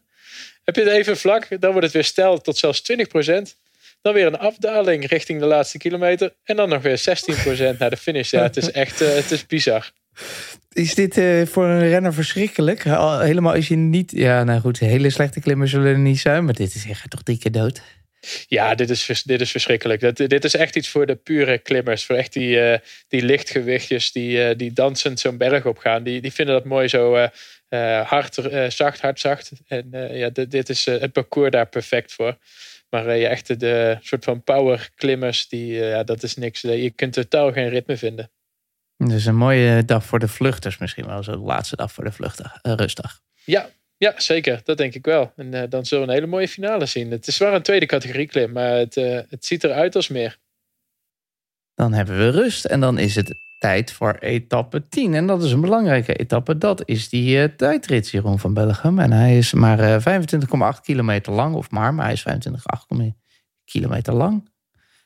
Heb je het even vlak, dan wordt het weer stijl tot zelfs 20 procent. Dan weer een afdaling richting de laatste kilometer. En dan nog weer 16% naar de finish. Ja, het is echt uh, het is bizar. Is dit uh, voor een renner verschrikkelijk? Helemaal als je niet... Ja, nou goed, hele slechte klimmers zullen er niet zijn. Maar dit is echt toch drie keer dood. Ja, dit is, dit is verschrikkelijk. Dat, dit is echt iets voor de pure klimmers. Voor echt die, uh, die lichtgewichtjes die, uh, die dansend zo'n berg op gaan. Die, die vinden dat mooi zo uh, hard, zacht, hard, zacht. En ja, dit, dit is het parcours daar perfect voor. Maar je echte de soort van power klimmers, die, ja, dat is niks. Je kunt totaal geen ritme vinden. Dus een mooie dag voor de vluchters misschien wel. Zo de laatste dag voor de vluchtdag, rustdag. Ja, ja, zeker. Dat denk ik wel. En dan zullen we een hele mooie finale zien. Het is wel een tweede categorie klim, maar het, het ziet eruit als meer. Dan hebben we rust en dan is het tijd voor etappe 10. En dat is een belangrijke etappe. Dat is die uh, tijdrit, Jeroen van Bellegem. En hij is maar uh, 25,8 kilometer lang. Of maar, maar hij is 25,8 kilometer lang.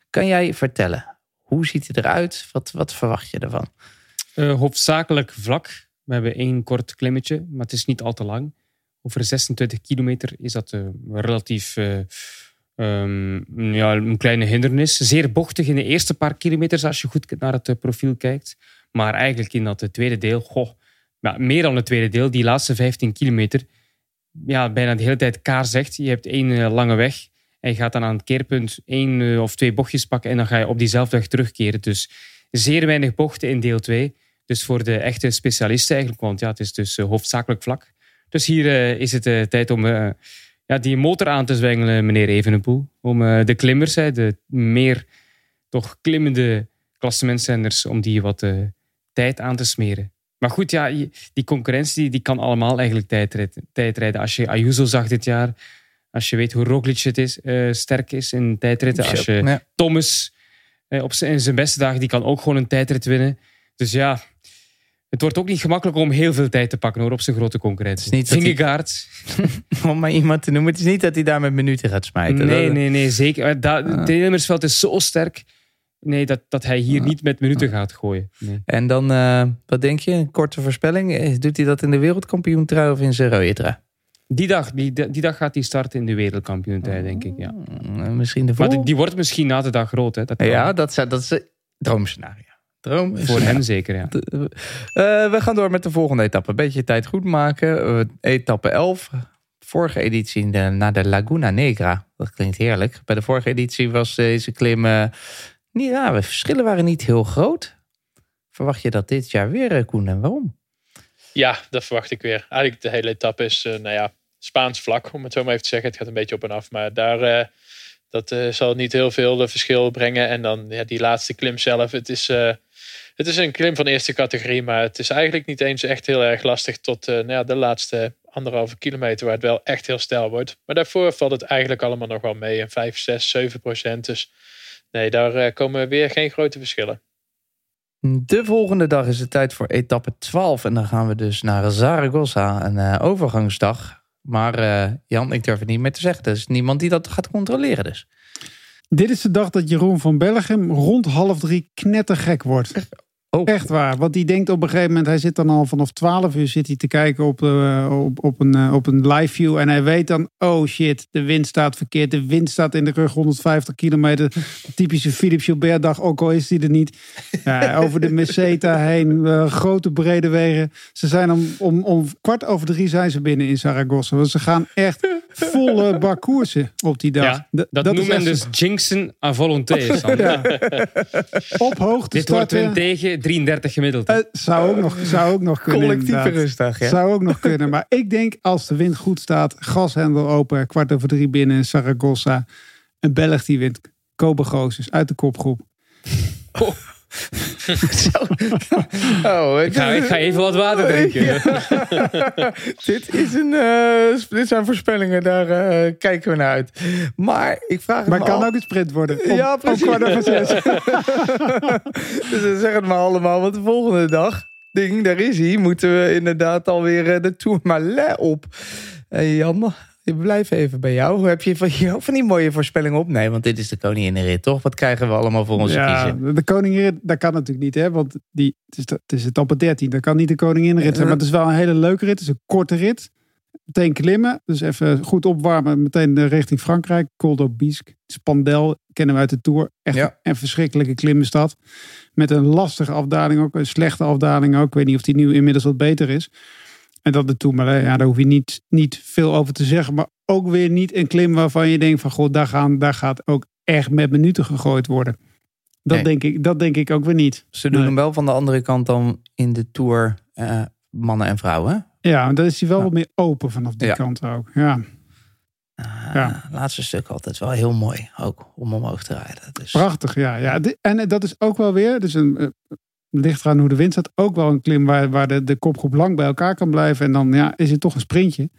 Kan jij vertellen, hoe ziet hij eruit? Wat, wat verwacht je ervan? Uh, hoofdzakelijk vlak. We hebben één kort klimmetje, maar het is niet al te lang. Over 26 kilometer is dat uh, relatief Um, ja, een kleine hindernis. Zeer bochtig in de eerste paar kilometers als je goed naar het eh, profiel kijkt. Maar eigenlijk in dat tweede deel, goh, ja, meer dan het tweede deel, die laatste 15 kilometer, ja, bijna de hele tijd kaar zegt. Je hebt één lange weg en je gaat dan aan het keerpunt één of twee bochtjes pakken en dan ga je op diezelfde weg terugkeren. Dus zeer weinig bochten in deel 2. Dus voor de echte specialisten eigenlijk, want ja, het is dus hoofdzakelijk vlak. Dus hier is het tijd om ja, die motor aan te zwengelen, meneer Evenepoel. Om uh, de klimmers, de meer toch klimmende klassementzenders, om die wat uh, tijd aan te smeren. Maar goed, ja, die concurrentie die kan allemaal eigenlijk tijdrijden. tijdrijden. Als je Ayuso zag dit jaar, als je weet hoe Roglic het is, uh, sterk is in tijdritten. Als je ja. Thomas op zijn, zijn beste dagen, die kan ook gewoon een tijdrit winnen. Dus ja, het wordt ook niet gemakkelijk om heel veel tijd te pakken hoor, op zijn grote concurrentie. Vingegaard. Hij... <laughs> om maar iemand te noemen. Het is niet dat hij daar met minuten gaat smijten. Nee, nee, nee, zeker. Dat, ah. Het is zo sterk. Nee, dat, dat hij hier ah. niet met minuten gaat gooien. Nee. En dan, uh, wat denk je? Een korte voorspelling. Eh, doet hij dat in de wereldkampioen trui of in zijn rode trui? Die dag, die, die dag gaat hij starten in de wereldkampioen denk ik. Ja. Mm, misschien de maar die, die, wordt misschien na de dag groot. Hè, dat ja, dat, dat is het droomscenario. Droom Voor hem zeker, ja. Uh, we gaan door met de volgende etappe. Een beetje tijd goed maken. Uh, etappe 11. Vorige editie de, naar de Laguna Negra. Dat klinkt heerlijk. Bij de vorige editie was deze klim... Uh, niet, ja, de verschillen waren niet heel groot. Verwacht je dat dit jaar weer, Koen? En waarom? Ja, dat verwacht ik weer. Eigenlijk de hele etappe is, nou ja, Spaans vlak. Om het zo maar even te zeggen. Het gaat een beetje op en af. Maar daar... dat zal niet heel veel verschil brengen. En dan ja, die laatste klim zelf. Het is het is een klim van eerste categorie, maar het is eigenlijk niet eens echt heel erg lastig tot uh, nou ja, de laatste anderhalve kilometer, waar het wel echt heel stijl wordt. Maar daarvoor valt het eigenlijk allemaal nog wel mee. Een 5, 6, 7 procent. Dus nee, daar uh, komen weer geen grote verschillen. De volgende dag is het tijd voor etappe 12. En dan gaan we dus naar Zaragoza, een uh, overgangsdag. Maar Jan, ik durf het niet meer te zeggen. Er is niemand die dat gaat controleren dus. Dit is de dag dat Jeroen van Bellegem rond half drie knettergek wordt. Oh. Echt waar. Want die denkt op een gegeven moment, hij zit dan al vanaf 12 uur zit hij te kijken op, uh, op, op, een, uh, op een live view. En hij weet dan, oh shit, de wind staat verkeerd. De wind staat in de rug 150 kilometer. Typische Philippe Gilbert dag, ook al is hij er niet. Over de Meseta heen, uh, grote brede wegen. Ze zijn om, om, om kwart over drie zijn ze binnen in Zaragoza. Want ze gaan echt volle bak koersen op die dag. Ja, Dat, is noemt men dus jinxen à volonté. <laughs> Ja. Op hoogte Dit wordt tegen 33 gemiddeld. Eh, zou, ook nog, zou ook nog kunnen. Collectieve rustdag, ja. Zou ook nog kunnen. Maar ik denk als de wind goed staat, gashendel open, kwart over drie binnen, Saragossa. Een Belg die wint. Kobe uit de kopgroep. <laughs> Zo. Oh, Ik ga, ik ga even wat water drinken. <laughs> dit, is een, eh, dit zijn voorspellingen, daar eh, kijken we naar uit. Maar ik vraag Maar me het kan al- ook een sprint worden. Om, Ja, om precies. kwart over <laughs> zes. dus dan zeg het maar allemaal, want de volgende dag, ding, daar is hij, moeten we inderdaad alweer eh, de Tourmalet op. Hey Jan, ik blijf even bij jou. Heb je van, ook van die mooie voorspellingen op? Nee, want dit is de koninginrit, toch? Wat krijgen we allemaal voor onze Ja, kiezen? de koningin, dat kan natuurlijk niet, hè? Want die, het, is de, het is de etappe 13. Dat kan niet de koninginrit zijn. Maar het is wel een hele leuke rit. Het is een korte rit. Meteen klimmen. Dus even goed opwarmen. Meteen eh, richting Frankrijk. Col d'Aubisque. Spandel kennen we uit de Tour. Echt Ja. een verschrikkelijke klimmenstad. Met een lastige afdaling ook. Een slechte afdaling ook. Ik weet niet of die nu inmiddels wat beter is. En dat de maar ja, daar hoef je niet, niet veel over te zeggen. Maar ook weer niet een klim waarvan je denkt van... God, daar, gaan, daar gaat ook echt met minuten gegooid worden. Dat, Nee. denk, ik, dat denk ik ook weer niet. Ze doen Nee. hem wel van de andere kant dan in de Tour eh, mannen en vrouwen? Ja, dan is hij wel Ja. wat meer open vanaf die Ja. kant ook. Ja, Ah, Ja. Laatste stuk altijd wel heel mooi, ook om omhoog te rijden. Dus, prachtig. Ja, ja. En eh, dat is ook wel weer, dus een, eh, ligt eraan hoe de wind staat, ook wel een klim waar, waar de, de kopgroep lang bij elkaar kan blijven. En dan ja, is het toch een sprintje.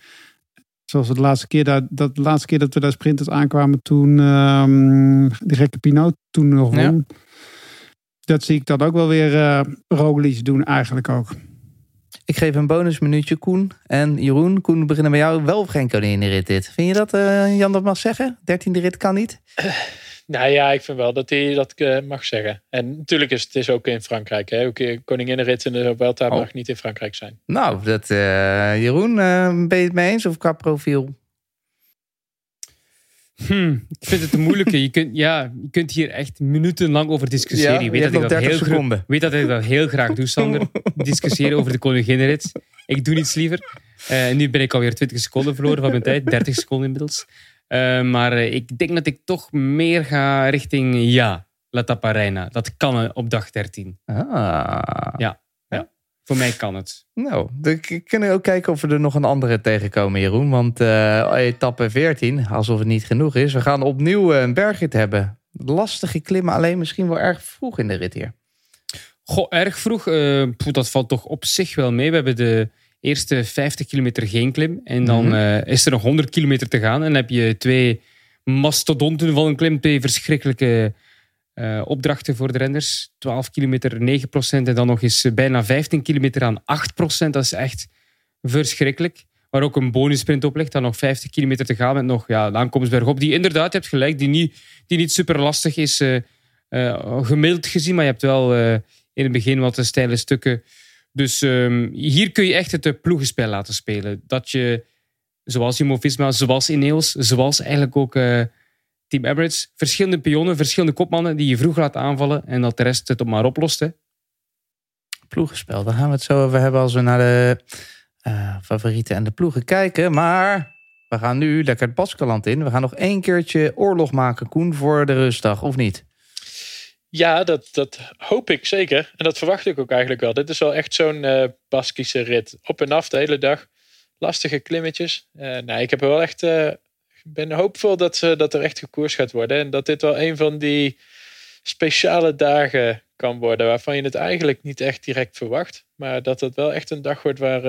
Zoals het laatste keer dat, dat, de laatste keer dat we daar sprinters aankwamen toen ehm de gekke Pinot toen nog Ja. won. Dat zie ik dan ook wel weer eh Roglic doen eigenlijk ook. Ik geef een bonusminuutje Koen en Jeroen. Koen, we beginnen bij jou. Wel of geen koninginrit dit? Vind je dat eh, Jan dat mag zeggen? Dertiende rit kan niet? <clears throat> Nou ja, ik vind wel dat hij dat eh, mag zeggen. En natuurlijk is het is ook in Frankrijk. Hè? Ook eh, koninginnenrit in de Vuelta Oh. mag niet in Frankrijk zijn. Nou, dat, eh, Jeroen, eh, ben je het mee eens of qua profiel? Hm, ik vind het een moeilijke. Je kunt, ja, je kunt hier echt minutenlang over discussiëren. Ja, je je weet hebt dat ik dat 30 heel weet dat ik dat heel graag doe, Sander. <laughs> Discussiëren over de koninginnenrit. Ik doe niets liever. Eh, nu ben ik alweer 20 seconden verloren van mijn tijd. 30 seconden inmiddels. Eh, maar eh, ik denk dat ik toch meer ga richting ja, La Tapparena. Dat kan eh, op dag 13. Ah. Voor mij kan het. Nou, dan kunnen we ook kijken of we er nog een andere tegenkomen, Jeroen. Want eh etappe 14, alsof het niet genoeg is. We gaan opnieuw een bergrit hebben. Lastige klimmen, alleen misschien wel erg vroeg in de rit hier. Goh, erg vroeg. dat valt toch op zich wel mee. We hebben de eerste 50 kilometer geen klim. En dan Mhm. eh, is er nog 100 kilometer te gaan. En dan heb je twee mastodonten van een klim. Twee verschrikkelijke eh, opdrachten voor de renners. 12 kilometer 9% En dan nog eens eh, bijna 15 kilometer aan 8% Dat is echt verschrikkelijk. Waar ook een bonussprint op ligt. Dan nog 50 kilometer te gaan met nog ja, de aankomst bergop. Die inderdaad, je hebt gelijk, die niet, die niet super lastig is. eh, gemiddeld gezien, maar je hebt wel in het begin wat steile stukken. Dus ehm, hier kun je echt het eh, ploegenspel laten spelen. Dat je, zoals Jumbo-Visma, zoals Ineos, zoals eigenlijk ook eh, Team Emirates, verschillende pionnen, verschillende kopmannen die je vroeg laat aanvallen en dat de rest het op maar oplost. Hè. Ploegenspel, daar gaan we het zo over hebben als we naar de eh, favorieten en de ploegen kijken. Maar we gaan nu lekker het Baskeland in. We gaan nog één keertje oorlog maken, Koen, voor de rustdag, of niet? Ja, dat, dat hoop ik zeker. En dat verwacht ik ook eigenlijk wel. Dit is wel echt zo'n eh Baskische rit. Op en af de hele dag. Lastige klimmetjes. Nee, ik heb wel echt, eh, ben hoopvol dat, ze, dat er echt gekoers gaat worden. En dat dit wel een van die speciale dagen kan worden. Waarvan je het eigenlijk niet echt direct verwacht. Maar dat het wel echt een dag wordt waar,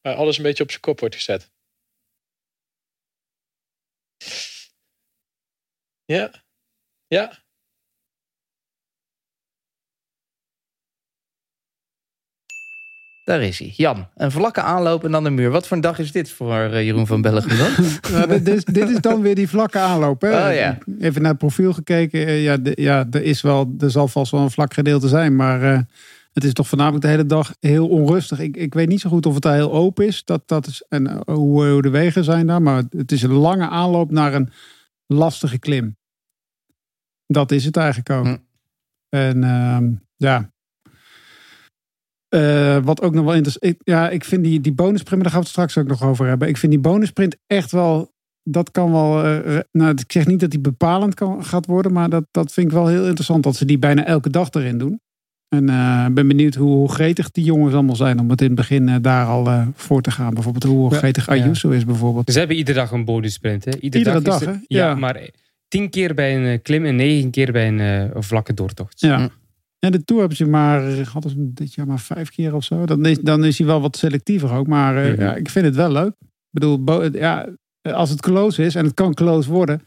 waar alles een beetje op zijn kop wordt gezet. Ja. Ja. Daar is hij. Jan, een vlakke aanloop en dan een muur. Wat voor een dag is dit voor eh, Jeroen van Bellegem dan? <laughs> Ja, dit, is, dit is dan weer die vlakke aanloop. Hè? Oh, ja. Even naar het profiel gekeken. Eh, Ja, de- ja er, is wel, er zal vast wel een vlak gedeelte zijn. Maar eh, het is toch voornamelijk de hele dag heel onrustig. Ik, ik weet niet zo goed of het daar heel open is. Dat, dat is en hoe, hoe de wegen zijn daar. Maar het is een lange aanloop naar een lastige klim. Dat is het eigenlijk ook. Hm. En ehm, ja. Eh, wat ook nog wel interessant. Ja, ik vind die, die bonussprint, maar daar gaan we het straks ook nog over hebben. Ik vind die bonussprint echt wel dat kan wel. eh, nou, ik zeg niet dat die bepalend kan, gaat worden, maar dat, dat vind ik wel heel interessant dat ze die bijna elke dag erin doen. En eh, ik ben benieuwd hoe, hoe gretig die jongens allemaal zijn om het in het begin eh, daar al eh, voor te gaan. Bijvoorbeeld hoe Ja. gretig Ayuso is bijvoorbeeld. Ze hebben iedere dag een bonussprint. Hè? Iedere, Iedere dag, dag, is hè? er- ja, Ja. maar tien keer bij een eh, klim en negen keer bij een eh, vlakke doortocht. Ja. En de Tour hebben ze maar, eh, hadden ze dit jaar maar vijf keer of zo. Dan is, dan is hij wel wat selectiever ook. Maar eh, Mhm. ja, ik vind het wel leuk. Ik bedoel, bo- ja, als het close is en het kan close worden.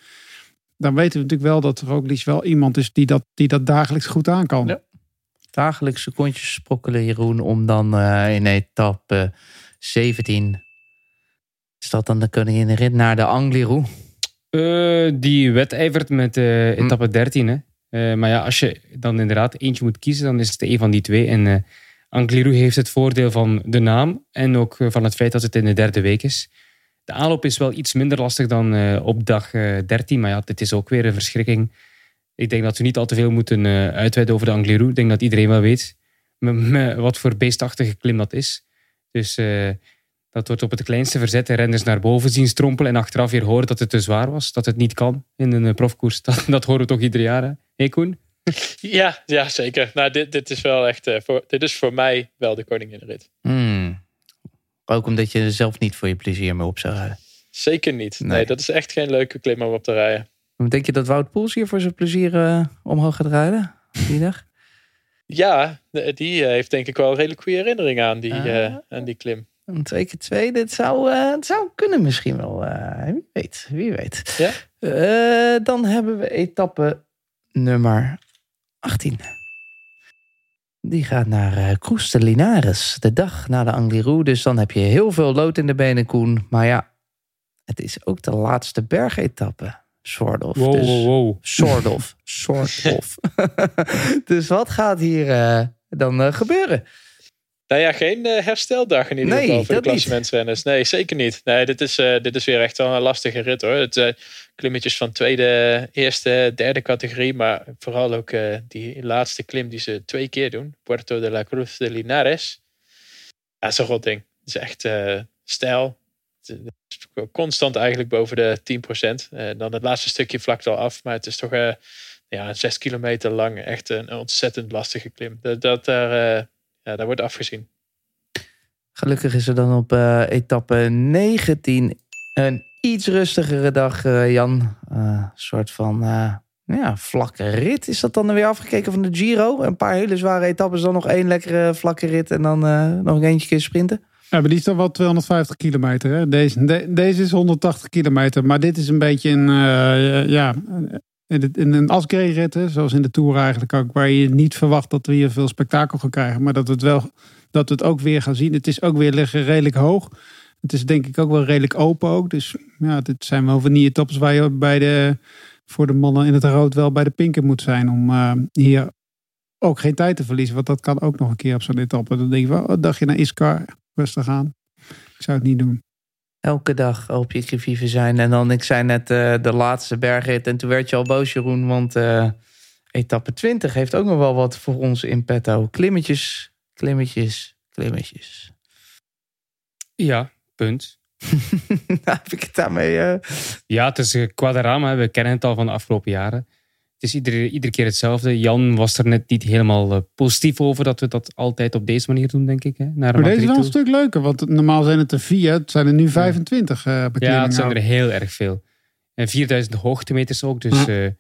Dan weten we natuurlijk wel dat Roglic wel iemand is die dat, die dat dagelijks goed aan kan. Ja. Dagelijks secondjes sprokkelen, Jeroen, om dan eh, in etappe 17. Is dat dan de koninginrit naar de Angliru? Eh, die wedijvert met eh, etappe 13. Hè? Eh, maar ja, als je dan inderdaad eentje moet kiezen, dan is het een van die twee. En eh Angliru heeft het voordeel van de naam en ook eh, van het feit dat het in de derde week is. De aanloop is wel iets minder lastig dan op dag eh 13, maar ja, dit is ook weer een verschrikking. Ik denk dat we niet al te veel moeten uitweiden over de Angliru. Ik denk dat iedereen wel weet wat voor beestachtige klim dat is. Dus dat wordt op het kleinste verzet de renners naar boven zien strompelen en achteraf weer horen dat het te zwaar was, dat het niet kan in een eh, profkoers. <laughs> Dat, dat horen we toch ieder jaar, hè? Hey Koen? <laughs> Ja, ja zeker. Nou, dit, dit is wel echt. eh, voor, dit is voor mij wel de koninginrit. Hmm. Ook omdat je er zelf niet voor je plezier mee op zou rijden. Zeker niet. Nee. Nee. dat is echt geen leuke klim om op te rijden. Denk je dat Wout Poels hier voor zijn plezier eh, omhoog gaat rijden? Die dag? <laughs> Ja, die heeft denk ik wel een redelijk goede herinnering aan die, Ah. eh, aan die klim. Een twee keer twee, dit zou, eh, het zou kunnen misschien wel. eh, wie weet, wie weet. Ja? Eh, dan hebben we etappe nummer 18. Die gaat naar Cruz de Linares, de dag na de Angliru. Dus dan heb je heel veel lood in de benen, Koen. Maar ja, het is ook de laatste bergetappe. Sort of. Wow, dus, wow, wow. Sort of. Sort of. <laughs> <laughs> dus wat gaat hier dan gebeuren? Nou ja, geen eh, hersteldag in ieder Nee, geval voor de klassementsrenners. Nee, zeker niet. Nee, dit is, eh, dit is weer echt wel een lastige rit hoor. Het zijn klimmetjes van tweede, eerste, derde categorie. Maar vooral ook eh, die laatste klim die ze twee keer doen. Puerto de la Cruz de Linares. Ja, dat is een rot ding. Het is echt eh stijl. Het is Constant eigenlijk boven de 10%. En dan het laatste stukje vlakt al af. Maar het is toch eh, ja, zes kilometer lang. Echt een ontzettend lastige klim. Dat, dat daar, eh, ja, daar wordt afgezien. Gelukkig is er dan op eh, etappe 19 een iets rustigere dag, eh, Jan. Eh, Een soort van eh, ja, vlakke rit. Is dat dan weer afgekeken van de Giro? Een paar hele zware etappes, dan nog één lekkere vlakke rit en dan eh, nog eentje keer sprinten? Ja, maar die is dan wel 250 kilometer. Hè? Deze, de- deze is 180 kilometer. Maar dit is een beetje een, eh, ja, in een Asgrey-rit, hè, zoals in de Tour eigenlijk ook. Waar je niet verwacht dat we hier veel spektakel gaan krijgen. Maar dat we het wel, dat we het ook weer gaan zien. Het is ook weer liggen redelijk hoog. Het is denk ik ook wel redelijk open ook. Dus ja, dit zijn wel van die etappes waar je bij de, voor de mannen in het rood wel bij de pinken moet zijn. Om eh, hier ook geen tijd te verliezen. Want dat kan ook nog een keer op zo'n etappe. Dan denk je wel, oh, dacht je naar Iskar, rustig aan. Ik zou het niet doen. Elke dag objectief zijn. En dan, ik zei net eh, de laatste bergrit. En toen werd je al boos, Jeroen. Want eh, etappe 20 heeft ook nog wel wat voor ons in petto. Klimmetjes, klimmetjes, klimmetjes. Ja, punt. <laughs> Nou, heb ik het daarmee... eh, Ja, het is Quadrama. We kennen het al van de afgelopen jaren. Is iedere, iedere keer hetzelfde. Jan was er net niet helemaal eh, positief over dat we dat altijd op deze manier doen, denk ik. Hè? Naar Maar deze is wel een stuk leuker. Want normaal zijn het er vier. Het zijn er nu 25 eh Ja, het zijn er heel erg veel. En 4000 hoogtemeters ook. Dus ja.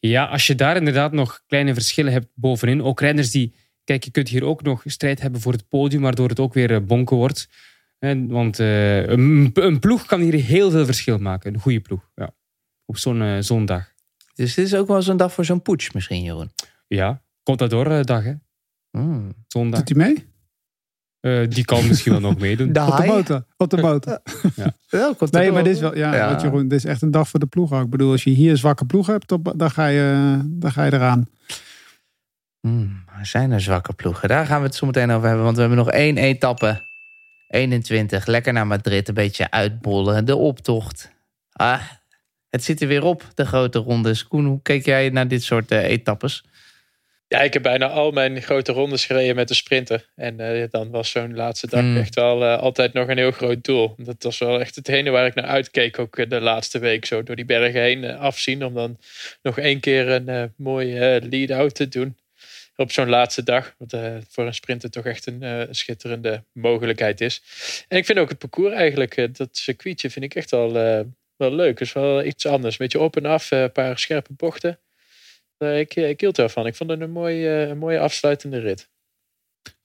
ja, als je daar inderdaad nog kleine verschillen hebt bovenin. Ook renners die... Kijk, je kunt hier ook nog strijd hebben voor het podium, waardoor het ook weer eh, bonken wordt. En, want eh, een, een ploeg kan hier heel veel verschil maken. Een goede ploeg, ja. Op zo'n eh, zo'n dag. Dus dit is ook wel zo'n dag voor zo'n poets misschien, Jeroen. Ja, Contador eh, dag, hè. Mm. Zondag. Doet hij mee? Eh, die kan misschien wel nog meedoen. <laughs> De Op de motor. Op de motor. <laughs> Ja, komt Nee, maar dit is wel, ja, Ja. Wat Jeroen, dit is echt een dag voor de ploeg ook. Ik bedoel, als je hier een zwakke ploeg hebt, dan, dan, ga, je, dan ga je eraan. Hmm, zijn er zwakke ploegen? Daar gaan we het zo meteen over hebben. Want we hebben nog één etappe. 21. Lekker naar Madrid. Een beetje uitbollen. De optocht. Ah, het zit er weer op, de grote rondes. Koen, hoe keek jij naar dit soort eh, etappes? Ja, ik heb bijna al mijn grote rondes gereden met de sprinter. En eh, dan was zo'n laatste dag Mm. echt wel eh, altijd nog een heel groot doel. Dat was wel echt hetgene waar ik naar uitkeek. Ook de laatste week zo door die bergen heen afzien. Om dan nog één keer een mooie lead-out te doen. Op zo'n laatste dag. Wat voor een sprinter toch echt een schitterende mogelijkheid is. En ik vind ook het parcours eigenlijk. dat circuitje vind ik echt wel, eh, wel leuk. Het is wel iets anders. Een beetje op en af. eh, een paar scherpe bochten. Eh, ik, ik hield ervan. Ik vond het een mooie, eh, een mooie afsluitende rit.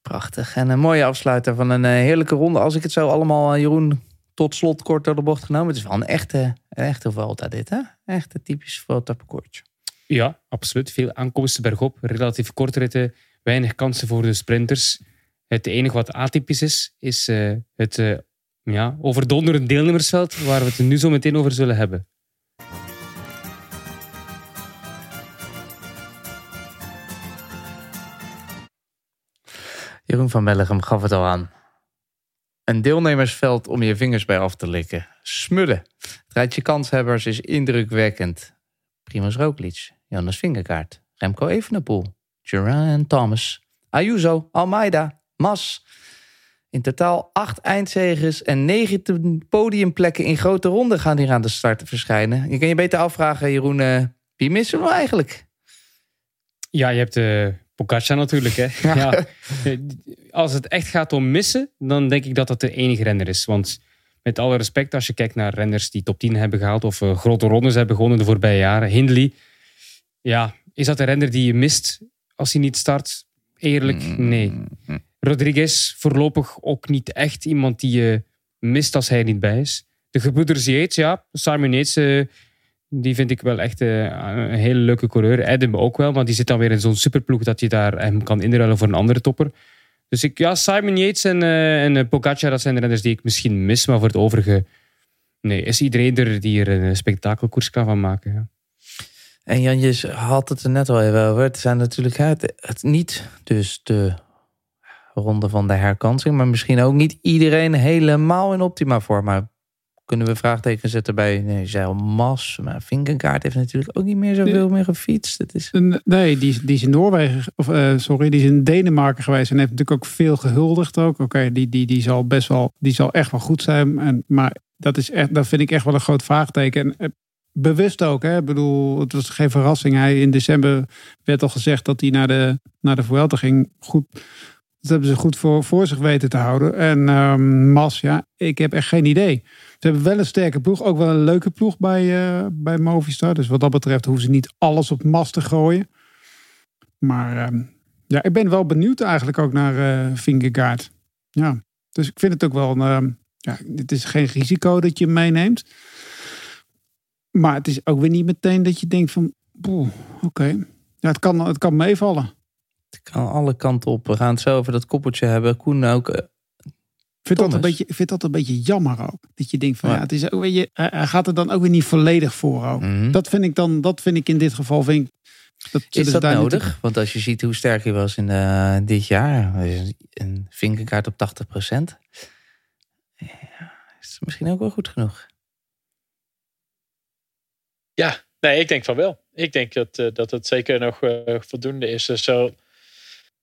Prachtig. En een mooie afsluiter van een eh, heerlijke ronde. Als ik het zo allemaal, eh, Jeroen, tot slot kort door de bocht genomen. Het is wel een echte, een echte Vuelta dit, hè? Echt een typisch Vuelta parcoursje. Ja, absoluut. Veel aankomsten bergop, relatief korte ritten, weinig kansen voor de sprinters. Het enige wat atypisch is, is eh, het eh ja, overdonderend deelnemersveld, waar we het nu zo meteen over zullen hebben. Jeroen van Bellegem gaf het al aan. Een deelnemersveld om je vingers bij af te likken. Smullen. Het rijtje kanshebbers is indrukwekkend. Primoz Roglic, Jonas Vingegaard, Remco Evenepoel, Geraint Thomas, Ayuso, Almeida, Mas. In totaal acht eindzegers en 19 podiumplekken in grote ronden gaan hier aan de start verschijnen. Je kan je beter afvragen, Jeroen, eh, wie missen we eigenlijk? Ja, je hebt uh, Pogacar natuurlijk. Hè? <laughs> Ja. Als het echt gaat om missen, dan denk ik dat dat de enige renner is. Want met alle respect, als je kijkt naar renners die top 10 hebben gehaald of uh, grote rondes hebben gewonnen de voorbije jaren. Hindley, ja, is dat een renner die je mist als hij niet start? Eerlijk, nee. Rodriguez voorlopig ook niet echt iemand die je mist als hij niet bij is. De gebroeders Yates, ja. Simon Yates, uh, die vind ik wel echt uh, een hele leuke coureur. Adam ook wel, maar die zit dan weer in zo'n superploeg dat je daar hem kan inruilen voor een andere topper. Dus ik, ja, Simon Yates en, uh, en Pogacar, dat zijn de renners die ik misschien mis. Maar voor het overige, nee, is iedereen er die er een spektakelkoers kan van maken. Ja. En Jan, je had het er net al even over. Het zijn natuurlijk het niet dus de ronde van de herkansing. Maar misschien ook niet iedereen helemaal in optima vorm. Maar kunnen we vraagtekens zetten bij nee, Zeil Mas. Maar Vinkenkaart heeft natuurlijk ook niet meer zoveel meer gefietst. Het is... Nee, die, die is in Noorwegen, of uh, sorry, die is in Denemarken geweest. En heeft natuurlijk ook veel gehuldigd ook. Oké, okay, die, die, die zal best wel, die zal echt wel goed zijn. En, maar dat, is echt, dat vind ik echt wel een groot vraagteken. En, bewust ook. Hè? Ik bedoel, het was geen verrassing. Hij, in december werd al gezegd dat hij naar de, naar de Vuelta ging. Goed, dat hebben ze goed voor, voor zich weten te houden. En um, Mas, ja, ik heb echt geen idee. Ze hebben wel een sterke ploeg. Ook wel een leuke ploeg bij, uh, bij Movistar. Dus wat dat betreft hoeven ze niet alles op Mas te gooien. Maar um, ja, ik ben wel benieuwd eigenlijk ook naar uh. Ja, dus ik vind het ook wel... Een, uh, ja, het is geen risico dat je meeneemt. Maar het is ook weer niet meteen dat je denkt van... oké, ja, het, kan, het kan meevallen. Het kan alle kanten op. We gaan het zo over dat koppeltje hebben. Koen ook... Uh, ik vind, dat een beetje, vind dat een beetje jammer ook. Dat je denkt van ja, ja het is ook, weet je, hij gaat er dan ook weer niet volledig voor ook. Mm -hmm. Dat vind ik dan, dat vind ik in dit geval, vind ik, dat is dat nodig? Niet... Want als je ziet hoe sterk hij was in uh, dit jaar, een vinkerkaart op 80 procent, ja, is misschien ook wel goed genoeg. Ja, nee, ik denk van wel. Ik denk dat, uh, dat het zeker nog uh, voldoende is. Dus zo,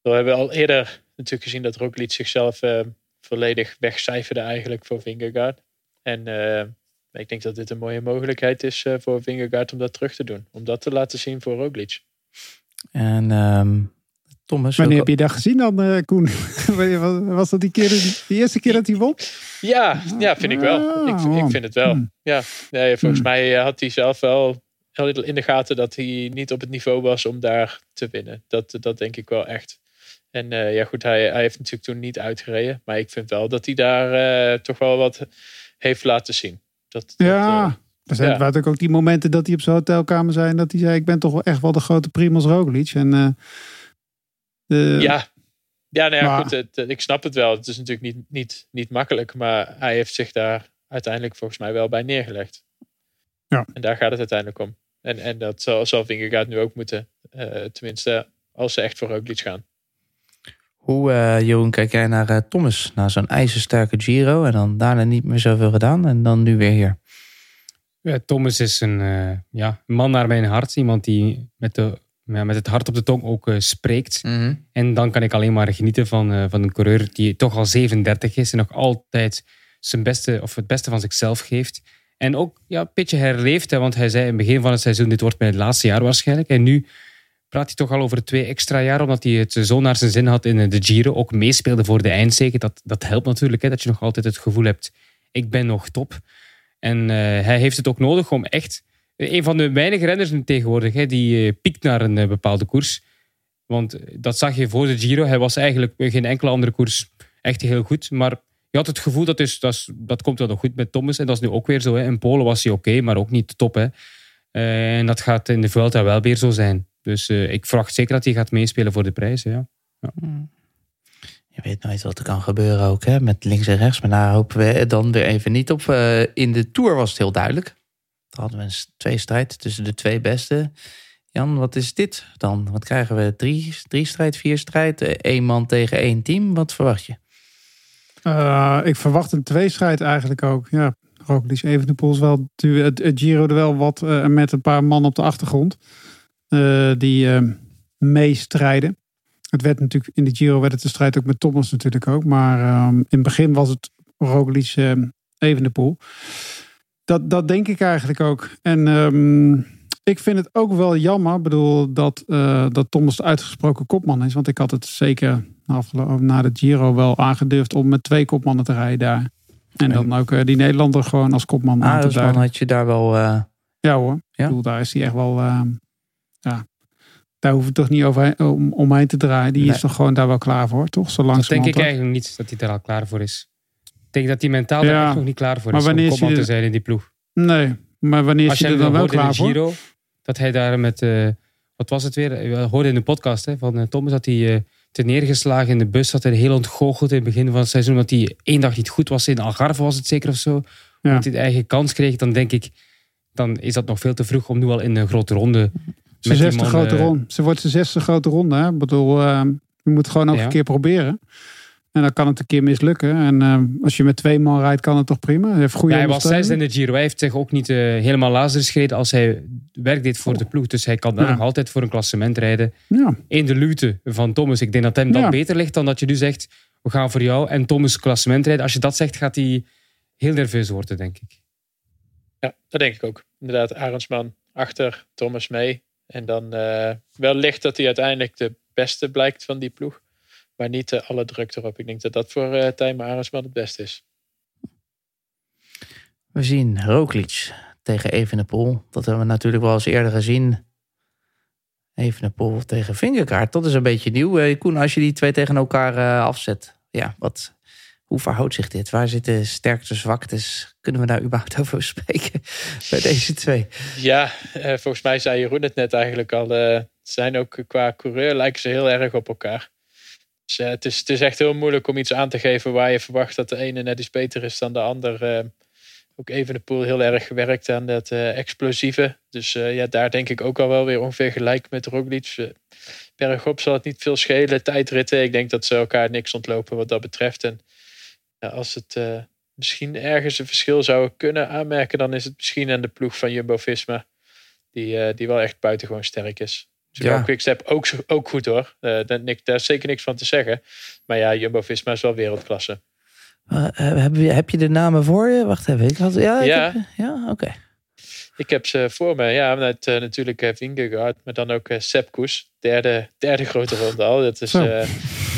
we hebben al eerder natuurlijk gezien dat Roglic zichzelf uh, volledig wegcijferde eigenlijk voor Vingegaard. En ik denk dat dit een mooie mogelijkheid is voor Vingegaard om dat terug te doen. Om dat te laten zien voor Roglic. En um, Thomas... Wanneer heb je dat gezien dan, uh, Koen? <laughs> Was dat die, keer, die eerste keer dat hij won? Ja, ja vind ik wel. Ik, ik vind het wel. Hmm. Ja, nee, volgens hmm. mij had hij zelf wel in de gaten dat hij niet op het niveau was om daar te winnen. Dat, dat denk ik wel echt. En uh, ja goed, hij, hij heeft natuurlijk toen niet uitgereden. Maar ik vind wel dat hij daar uh, toch wel wat heeft laten zien. Dat, ja, dat, uh, er zijn ja. ook die momenten dat hij op zijn hotelkamer zei... en dat hij zei, ik ben toch wel echt wel de grote Primoz Roglic. En, de, ja, ja, nou ja maar, goed, het, ik snap het wel. Het is natuurlijk niet, niet, niet makkelijk... maar hij heeft zich daar uiteindelijk volgens mij wel bij neergelegd. Ja. En daar gaat het uiteindelijk om. En, en dat zal, zal Vingegaard nu ook moeten. Tenminste, als ze echt voor Roglic gaan. Hoe, uh, Jeroen, kijk jij naar uh, Thomas? Na zo'n ijzersterke Giro en dan daarna niet meer zoveel gedaan en dan nu weer hier. Ja, Thomas is een uh, ja, man naar mijn hart. Iemand die met de ja, met het hart op de tong ook eh, spreekt. Mhm. En dan kan ik alleen maar genieten van, eh, van een coureur die toch al 37 is en nog altijd zijn beste, of het beste van zichzelf geeft. En ook ja, een beetje herleeft, hè, want hij zei in het begin van het seizoen: dit wordt mijn laatste jaar waarschijnlijk. En nu praat hij toch al over twee extra jaar, omdat hij het zo naar zijn zin had in eh, de Giro. Ook meespeelde voor de eindzege. Dat, dat helpt natuurlijk, hè, dat je nog altijd het gevoel hebt: ik ben nog top. En eh, hij heeft het ook nodig om echt. Een van de weinige renners tegenwoordig hè, die eh, piekt naar een eh, bepaalde koers. Want eh, dat zag je voor de Giro. Hij was eigenlijk geen enkele andere koers echt heel goed. Maar je had het gevoel dat is, dat, komt wel nog goed met Thomas. En dat is nu ook weer zo. Hè. In Polen was hij oké, maar ook niet top. Hè. Eh, en dat gaat in de Vuelta wel weer zo zijn. Dus eh, ik verwacht zeker dat hij gaat meespelen voor de prijzen. Ja. Je weet nooit wat er kan gebeuren ook, hè? Met links en rechts. Maar daar hopen we dan weer even niet op. Eh, in de Tour was het heel duidelijk. Daar hadden we een twee strijd tussen de twee beste. Jan, wat is dit dan? Wat krijgen we? Drie, drie strijd, vier strijd? Eén man tegen één team? Wat verwacht je? Eh, ik verwacht een tweestrijd eigenlijk ook. Ja, Roglic Evenepoel is wel het, het Giro er wel wat eh, met een paar man op de achtergrond eh, die eh, meestrijden. Het werd natuurlijk in de Giro werd het de strijd ook met Thomas natuurlijk ook, maar ehm, in het begin was het Roglic eh Evenepoel. Dat, dat denk ik eigenlijk ook. En ehm, ik vind het ook wel jammer, ik bedoel dat, eh, dat Thomas de uitgesproken kopman is, want ik had het zeker na de Giro wel aangedurfd om met twee kopmannen te rijden daar. En dan ook eh, die Nederlander gewoon als kopman aan te Arendsman duiden. had je daar wel... eh, Ja hoor. Ja? Ik bedoel, daar is hij echt wel... eh, ja, daar hoef je toch niet over, om, omheen te draaien. Die Nee. is toch gewoon daar wel klaar voor, toch? Zo Dat denk ik eigenlijk niet, dat hij daar al klaar voor is. Ik denk dat hij mentaal daar nog niet klaar voor Maar is wanneer om is hij te zijn in die ploeg. Nee, maar wanneer is hij er dan wel klaar voor? Giro, dat hij daar met, eh, wat was het weer? We hoorden in de podcast hè, van eh, Thomas dat hij eh, te neergeslagen in de bus had. Hij heel ontgoocheld in het begin van het seizoen. Dat hij één dag niet goed was. In Algarve was het zeker of zo. Ja. Dat hij de eigen kans kreeg. Dan denk ik, dan is dat nog veel te vroeg om nu al in een grote ronde... Zesde man, grote eh, ronde. Ze wordt zijn zesde grote ronde. Hè? Ik bedoel, eh, je moet het gewoon ook Ja. een keer proberen. En dan kan het een keer mislukken. En eh, als je met twee man rijdt, kan het toch prima. Hij heeft goede Ja, hij was zesde in de Giro. Hij heeft zich ook niet helemaal lazarus gereden als hij werk deed voor de ploeg. Dus hij kan daar Ja. nog altijd voor een klassement rijden. Ja, in de luwte van Thomas. Ik denk dat hem dat Ja. beter ligt dan dat je nu zegt, we gaan voor jou en Thomas klassement rijden. Als je dat zegt, gaat hij heel nerveus worden, denk ik. Ja, dat denk ik ook. Inderdaad, Arendsman achter Thomas mee. En dan eh, wellicht dat hij uiteindelijk de beste blijkt van die ploeg. Maar niet eh, alle druk erop. Ik denk dat dat voor eh Tijmen Arendsman het beste is. We zien Roglic tegen Evenepoel. Dat hebben we natuurlijk wel eens eerder gezien. Evenepoel tegen Vingegaard. Dat is een beetje nieuw. Koen, als je die twee tegen elkaar afzet. Ja, wat, hoe verhoudt zich dit? Waar zitten sterkte, zwaktes? Kunnen we daar überhaupt <laughs> over spreken bij deze twee? Ja, eh, volgens mij zei Jeroen het net eigenlijk al. eh, ze zijn ook qua coureur lijken ze heel erg op elkaar. Dus eh, het, is, het is echt heel moeilijk om iets aan te geven waar je verwacht dat de ene net iets beter is dan de ander. Ook even de pool heel erg gewerkt aan dat explosieve. Dus ja, daar denk ik ook al wel weer ongeveer gelijk met Roglic. Bergop zal het niet veel schelen. Tijdritten, ik denk dat ze elkaar niks ontlopen wat dat betreft. En ja, als het eh, misschien ergens een verschil zou kunnen aanmerken, dan is het misschien aan de ploeg van Jumbo-Visma. Die, eh, die wel echt buitengewoon sterk is. Zowel Ja. Quickstep ook, ook goed hoor. Eh, daar, is zeker niks van te zeggen. Maar ja, Jumbo-Visma is wel wereldklasse. Heb, je, heb je de namen voor je? Wacht even. Ik had, ja, ik Ja. heb- ja oké. Ik heb ze voor me. Ja, met, natuurlijk uh, Vingegaard, maar dan ook uh, Sepp Koes. Derde, derde grote ronde al. Dat is.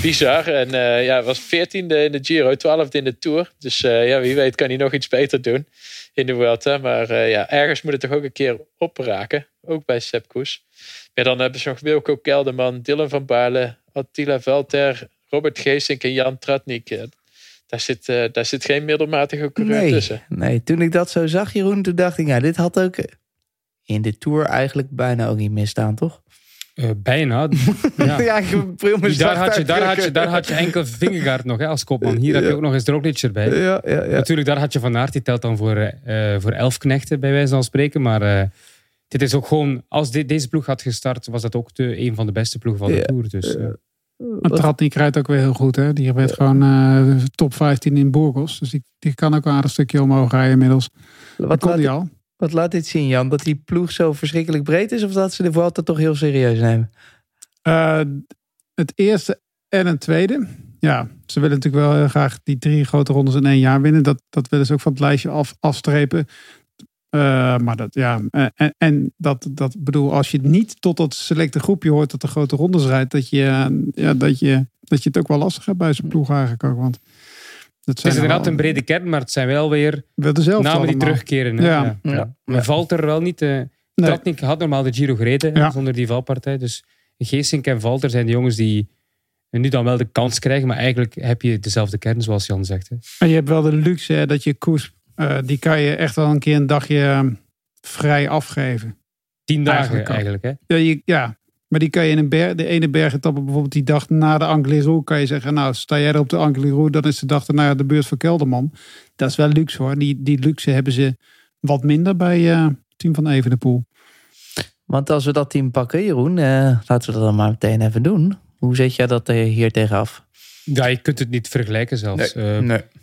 Bizar. En eh, ja, was veertiende in de Giro, twaalfde in de Tour. Dus eh, ja, wie weet kan hij nog iets beter doen in de Vuelta. Maar eh, ja, ergens moet het toch ook een keer opraken. Ook bij Sepp Koes. Maar dan hebben ze nog Wilco Kelderman, Dylan van Baarle, Attila Velter, Robert Geesink en Jan Tratnik. Daar zit, daar zit geen middelmatige coureur Nee, tussen. nee, toen ik dat zo zag, Jeroen, toen dacht ik, ja, dit had ook in de Tour eigenlijk bijna ook niet misstaan, toch? Eh, bijna. <laughs> Ja. ja, daar, had je, daar, had je, daar had je enkel Vingegaard nog hè, als kopman. Hier heb je Ja. ook nog eens Roglic erbij. Ja, ja, ja. Natuurlijk, daar had je Van Aert, die telt dan voor, eh, voor elf knechten, bij wijze van spreken. Maar eh, dit is ook gewoon, als dit- deze ploeg had gestart, was dat ook de, een van de beste ploegen van de Ja. Tour. Dus, Maar Tratnik rijdt ook weer heel goed. Hè? Die werd gewoon eh, top 15 in Burgos. Dus die, die kan ook een aardig stukje omhoog rijden inmiddels. Wat kon die al? Wat laat dit zien, Jan? Dat die ploeg zo verschrikkelijk breed is? Of dat ze de Vuelta toch heel serieus nemen? Eh, het eerste en een tweede. Ja, ze willen natuurlijk wel heel graag die drie grote rondes in één jaar winnen. Dat, dat willen ze ook van het lijstje af, afstrepen. Eh, maar dat, ja, eh, en, en dat, dat bedoel, als je niet tot dat selecte groepje hoort dat de grote rondes rijdt, dat je, ja, dat je, dat je het ook wel lastig hebt bij zijn ploeg eigenlijk ook. Want Het is inderdaad een brede kern, maar het zijn wel weer wel dezelfde namen die terugkeren. Ja. Ja. Ja. Ja. Maar valt er wel niet. eh Nee. Tratnik had normaal de Giro gereden zonder die valpartij. Dus Geesink en Valter zijn de jongens die nu dan wel de kans krijgen. Maar eigenlijk heb je dezelfde kern, zoals Jan zegt. Hè. En je hebt wel de luxe hè, dat je koers, eh, die kan je echt wel een keer een dagje eh, vrij afgeven. Tien dagen Eigenlijk eigenlijk. hè. Ja, je, ja, maar die kan je in een berg, de ene bergetappe bijvoorbeeld die dag na de Angliru kan je zeggen, nou sta jij er op de Angliru, dan is de dag daarna de beurt voor Kelderman. Dat is wel luxe hoor. Die, die luxe hebben ze wat minder bij eh team van Evenepoel. Want als we dat team pakken, Jeroen, eh, laten we dat dan maar meteen even doen. Hoe zet jij dat eh, hier tegenaf? Ja, je kunt het niet vergelijken zelfs.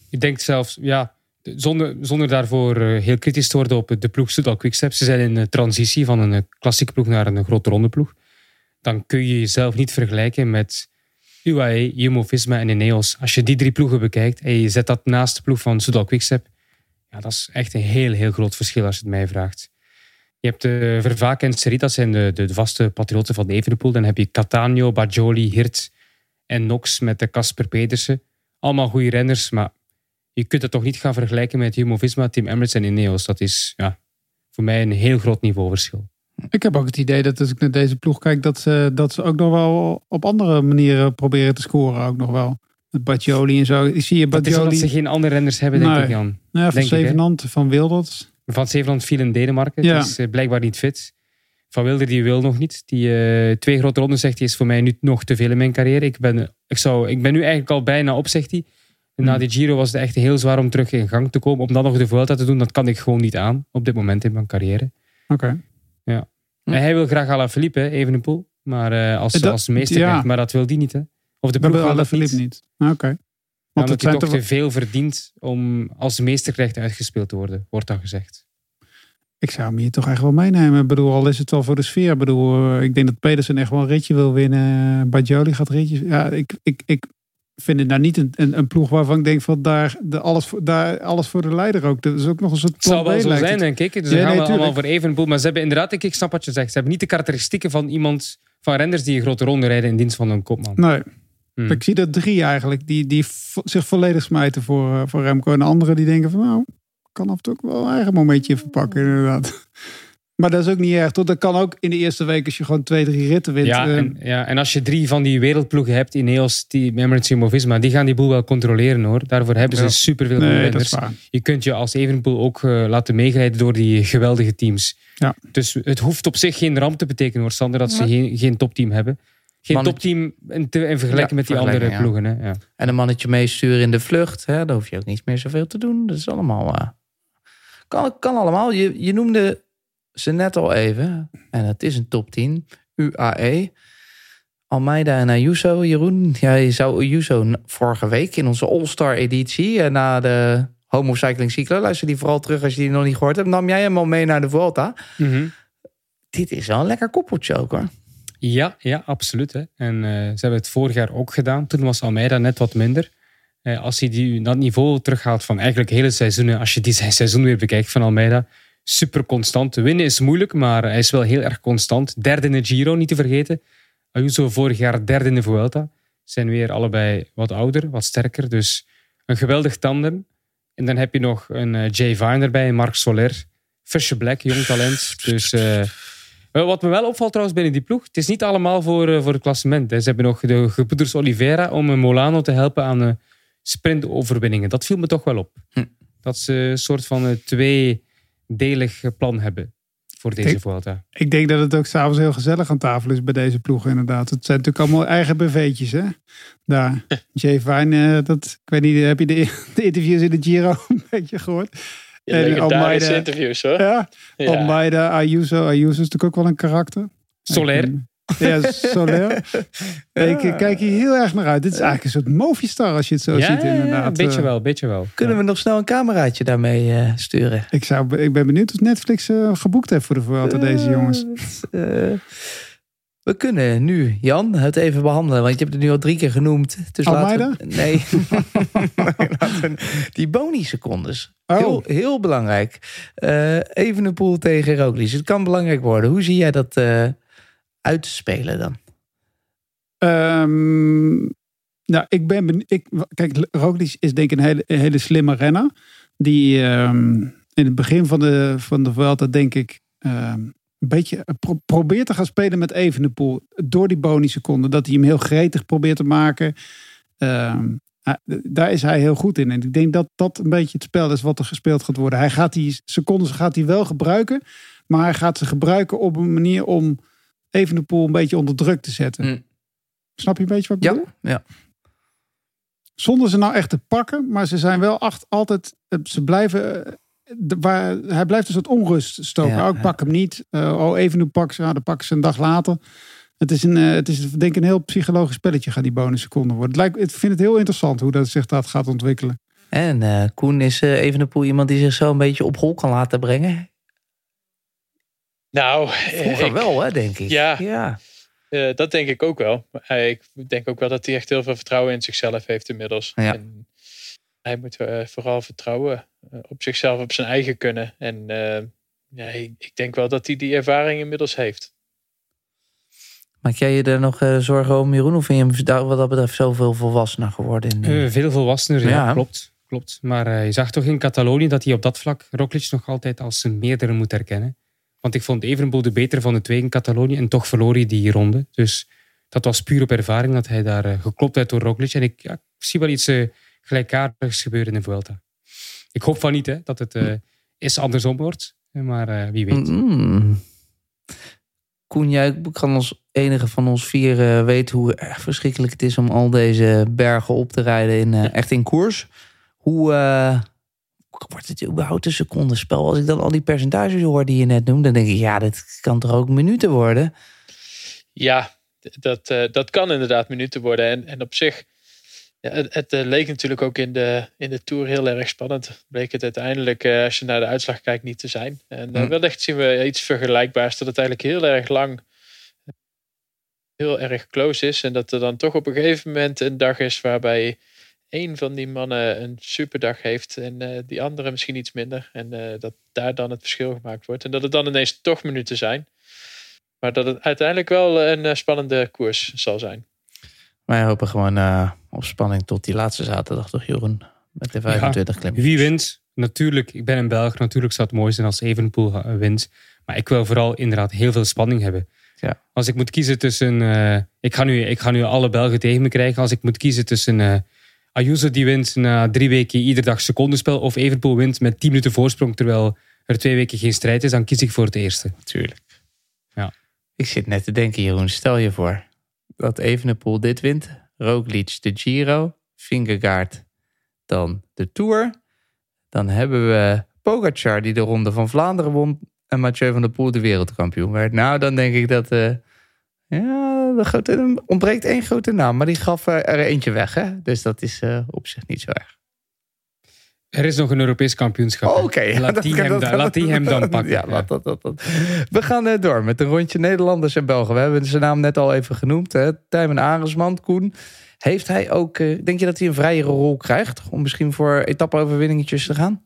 Ik denk zelfs, ja, zonder, zonder daarvoor heel kritisch te worden op de ploeg Soudal Quickstep. Ze zijn in de transitie van een klassieke ploeg naar een grote ronde ploeg. Dan kun je jezelf niet vergelijken met UAE, Jumbo-Visma en Ineos. Als je die drie ploegen bekijkt en je zet dat naast de ploeg van Soudal Quickstep, ja, dat is echt een heel, heel groot verschil als je het mij vraagt. Je hebt de Vervaak en dat zijn de, de, vaste patriotten van Evenepoel. Dan heb je Catania, Bajoli, Hirt en Nox met de Casper Pedersen. Allemaal goede renners, maar je kunt het toch niet gaan vergelijken met Jumbo-Visma, Team Emirates en Ineos. Dat is ja, voor mij een heel groot niveauverschil. Ik heb ook het idee dat als ik naar deze ploeg kijk, dat ze, dat ze ook nog wel op andere manieren proberen te scoren. Ook nog wel. Met Bajoli en zo. Ik zie je Dat is omdat Bajoli ze geen andere renners hebben, denk Nee. ik, Jan. ja, van? Zevenand, van Wildert. Van Zeeland viel in Denemarken. Ja. Die is eh, blijkbaar niet fit. Van Wilder die wil nog niet. Die eh, twee grote ronden zegt hij is voor mij nu nog te veel in mijn carrière. Ik ben, ik zou, ik ben nu eigenlijk al bijna op, zegt hij. En Na Hmm. die Giro was het echt heel zwaar om terug in gang te komen. Om dan nog de Vuelta te doen, dat kan ik gewoon niet aan op dit moment in mijn carrière. Oké. Hm. Hij wil graag Alaphilippe, hè, Evenepoel. Maar eh, als, Eh, dat- als meester, ja. maar dat wil die niet. Hè? Of de ploeg wil dat Philippe niet. niet. Oké. Want omdat het hij zijn toch te veel verdient om als meesterknecht uitgespeeld te worden, wordt dan gezegd. Ik zou hem hier toch echt wel meenemen. Ik bedoel, al is het wel voor de sfeer. Ik bedoel, eh, ik denk dat Pedersen echt wel een ritje wil winnen. Bajoli gaat ritjes. Ja, ik, ik, ik vind het nou niet een, een, een ploeg waarvan ik denk van daar, de, alles, voor, daar alles voor de leider ook. Dat is ook nog een soort Het zal plan wel zo zijn, denk ik. Dus Ja, dan gaan nee, we allemaal voor Evenepoel. Maar ze hebben inderdaad, ik, ik snap wat je zegt. Ze hebben niet de karakteristieken van iemand, van renners die een grote ronde rijden in dienst van een kopman. Nee, Hmm. ik zie er drie eigenlijk die, die zich volledig smijten voor, eh, voor Remco. En de anderen die denken van nou, kan af en toe ook wel een eigen momentje verpakken inderdaad. Maar dat is ook niet erg. Toch? Dat kan ook in de eerste week als je gewoon twee, drie ritten wint. Ja, eh, en, ja, en als je drie van die wereldploegen hebt, Ineos, die Emirates en Movisma, die gaan die boel wel controleren hoor. Daarvoor hebben ze Ja. superveel nee, dat renners. is waar. Je kunt je als Evenepoel ook eh, laten meegrijden door die geweldige teams. Ja. Dus het hoeft op zich geen ramp te betekenen hoor, Sander, dat ze geen, geen topteam hebben. Geen topteam in, te, in vergelijking Ja, met die andere ploegen. Hè? Ja. En een mannetje meesturen in de vlucht. Hè? Daar hoef je ook niet meer zoveel te doen. Dat is allemaal... eh, kan, kan allemaal. Je, je noemde ze net al even. En het is een top 10. UAE. Almeida en Ayuso. Jeroen, jij zou Ayuso vorige week in onze All-Star editie... eh, na de Homo Cycling Cyclo... luister die vooral terug als je die nog niet gehoord hebt... nam jij hem al mee naar de Vuelta. Dit is wel een lekker koppeltje ook hoor. Ja, ja, absoluut. Hè. En eh, ze hebben het vorig jaar ook gedaan. Toen was Almeida net wat minder. Eh, als hij die, dat niveau terughaalt van eigenlijk hele seizoenen, als je die zijn <laughs> seizoen weer bekijkt van Almeida, super constant. Winnen is moeilijk, maar hij is wel heel erg constant. Derde in de Giro, niet te vergeten. Ayuso vorig jaar derde in de Vuelta. Zijn weer allebei wat ouder, wat sterker. Dus een geweldig tandem. En dan heb je nog een eh, Jay Vine erbij, Marc Soler. Fisher Black, jong talent. Dus eh, wat me wel opvalt trouwens binnen die ploeg, het is niet allemaal voor, eh, voor het klassement. Hè. Ze hebben nog de gebroeders Oliveira om Molano te helpen aan eh, sprintoverwinningen. Dat viel me toch wel op. Hm. Dat ze een soort van een tweedelig plan hebben voor deze. Vuelta. Ik denk dat het ook s'avonds heel gezellig aan tafel is bij deze ploeg inderdaad. Het zijn natuurlijk allemaal eigen BV'tjes hè. Daar. <laughs> Jay Vine, eh, dat, ik weet niet, heb je de, <laughs> de interviews in de Giro <laughs> een beetje gehoord? Ja, En Almeida- interviews hoor. Ja, Ja. Almeida, Ayuso. Ayuso is natuurlijk ook wel een karakter. Soler, Ik, Ja, Soler. <laughs> Ik eh, kijk hier heel erg naar uit. Dit is eigenlijk een soort Movistar als je het zo ja, ziet inderdaad. een beetje Eh, wel, beetje wel. Kunnen we nog snel een cameraatje daarmee eh, sturen? Ik, zou, ik ben benieuwd of Netflix eh, geboekt heeft voor de Vuelta, deze jongens. We kunnen nu, Jan, het even behandelen. Want je hebt het nu al drie keer genoemd. Dus Almeida? laten we- Nee. <laughs> We- Die boni-secondes. Oh. Heel, heel belangrijk. Eh even een pool tegen Roglic. Het kan belangrijk worden. Hoe zie jij dat eh uit te spelen dan? Ehm, nou, ik ben. Ik, kijk, Roglic is denk ik een hele, hele slimme renner. Die ehm, in het begin van de, van de Vuelta denk ik ehm, een beetje pro- probeert te gaan spelen met Evenepoel. Door die bonusseconden. Dat hij hem heel gretig probeert te maken. Hij- daar is hij heel goed in. En ik denk dat dat een beetje het spel is wat er gespeeld gaat worden. Hij gaat die secondes gaat hij wel gebruiken. Maar hij gaat ze gebruiken op een manier om Evenepoel een beetje onder druk te zetten. Mm. Snap je een beetje wat ik Ja, bedoel? ja. Zonder ze nou echt te pakken, maar ze zijn wel acht, altijd. eh, Ze blijven. eh, de- waar, hij blijft een soort onrust stoken. Ja, oh, ik pak hem niet. Eh, oh, even nu pak ze. Ja, dan pakken ze een dag later. Het is, een, het is denk ik een heel psychologisch spelletje gaan die bonusseconden worden. Het lijkt, ik vind het heel interessant hoe dat zich dat gaat ontwikkelen. En eh, Koen is even een poel iemand die zich zo een beetje op hol kan laten brengen. Nou, Vroeger ik- wel, hè, denk ik. Ja. ja. Eh, dat denk ik ook wel. Maar hij- ik denk ook wel dat hij echt heel veel vertrouwen in zichzelf heeft inmiddels. Ja. En hij moet eh, vooral vertrouwen eh, op zichzelf, op zijn eigen kunnen. En eh, ja, ik ik denk wel dat hij die ervaring inmiddels heeft. Maak jij je er nog eh, zorgen om, Jeroen? Of vind je hem daar wat dat betreft zoveel volwassener geworden? In die- Eh, veel volwassener, ja, Ja. klopt. klopt. Maar eh, je zag toch in Catalonië dat hij op dat vlak Roglic nog altijd als een meerdere moet herkennen. Want ik vond Evenepoel de betere van de twee in Catalonië en toch verloor hij die ronde. Dus dat was puur op ervaring dat hij daar eh, geklopt werd door Roglic. En ik, ja, ik zie wel iets eh, gelijkaardigs gebeuren in de Vuelta. Ik hoop van niet hè, dat het eh is andersom wordt. Maar wie weet. Mm. Koen, jij kan als enige van ons vier weten hoe erg verschrikkelijk het is om al deze bergen op te rijden in, echt in koers. Hoe wordt het überhaupt een secondenspel? Als ik dan al die percentages hoor die je net noemde, dan denk ik, ja, dit kan toch ook minuten worden? Ja, dat, eh, dat kan inderdaad minuten worden. En, en op zich, ja, het, het eh, leek natuurlijk ook in de, in de Tour heel erg spannend. Bleek het uiteindelijk, eh, als je naar de uitslag kijkt, niet te zijn. En eh, Hm. wellicht zien we iets vergelijkbaars. Dat het eigenlijk heel erg lang heel erg close is. En dat er dan toch op een gegeven moment een dag is waarbij één van die mannen een superdag heeft en eh, die andere misschien iets minder. En eh, dat daar dan het verschil gemaakt wordt. En dat het dan ineens toch minuten zijn. Maar dat het uiteindelijk wel een eh, spannende koers zal zijn. Wij hopen gewoon eh, op spanning tot die laatste zaterdag, toch Jeroen? Met de 25 klim. Wie wint? Natuurlijk, ik ben een Belg. Natuurlijk zou het mooi zijn als Evenepoel eh, wint. Maar ik wil vooral inderdaad heel veel spanning hebben. Ja. Als ik moet kiezen tussen... eh, ik, ga nu, ik ga nu alle Belgen tegen me krijgen. Als ik moet kiezen tussen eh, Ayuso die wint na drie weken iedere dag secondenspel... of Evenepoel wint met 10 minuten voorsprong terwijl er twee weken geen strijd is... dan kies ik voor het eerste. Natuurlijk. Ja. Ik zit net te denken, Jeroen. Stel je voor dat Evenepoel dit wint. Roglic de Giro. Vingegaard dan de Tour. Dan hebben we Pogacar die de Ronde van Vlaanderen won. En Mathieu van der Poel de wereldkampioen werd. Nou, dan denk ik dat... eh, ja, er ontbreekt één grote naam. Maar die gaf eh, er eentje weg. Hè? Dus dat is eh, op zich niet zo erg. Er is nog een Europees kampioenschap. Oh, Oké, Laat, die hem, dat- dan- laat die hem dan pakken. Ja, laat dat, dat, dat. We gaan eh, door met een rondje Nederlanders en Belgen. We hebben zijn naam net al even genoemd. Hè? Tijmen Arendsman, Koen. Heeft hij ook, denk je dat hij een vrijere rol krijgt? Om misschien voor etappe-overwinningetjes te gaan?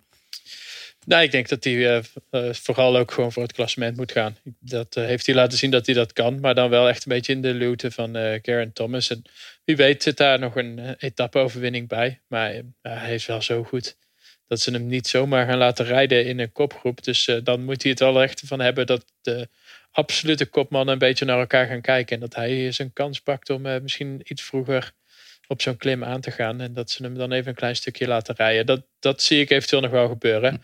Nou, ik denk dat hij eh, eh, vooral ook gewoon voor het klassement moet gaan. Dat eh, heeft hij laten zien dat hij dat kan. Maar dan wel echt een beetje in de luwte van Garen Thomas. En wie weet zit daar nog een etappe-overwinning bij. Maar hij is wel zo goed dat ze hem niet zomaar gaan laten rijden in een kopgroep. Dus dan moet hij het wel echt van hebben dat de absolute kopmannen een beetje naar elkaar gaan kijken. En dat hij zijn kans pakt om misschien iets vroeger op zo'n klim aan te gaan. En dat ze hem dan even een klein stukje laten rijden. Dat, dat zie ik eventueel nog wel gebeuren.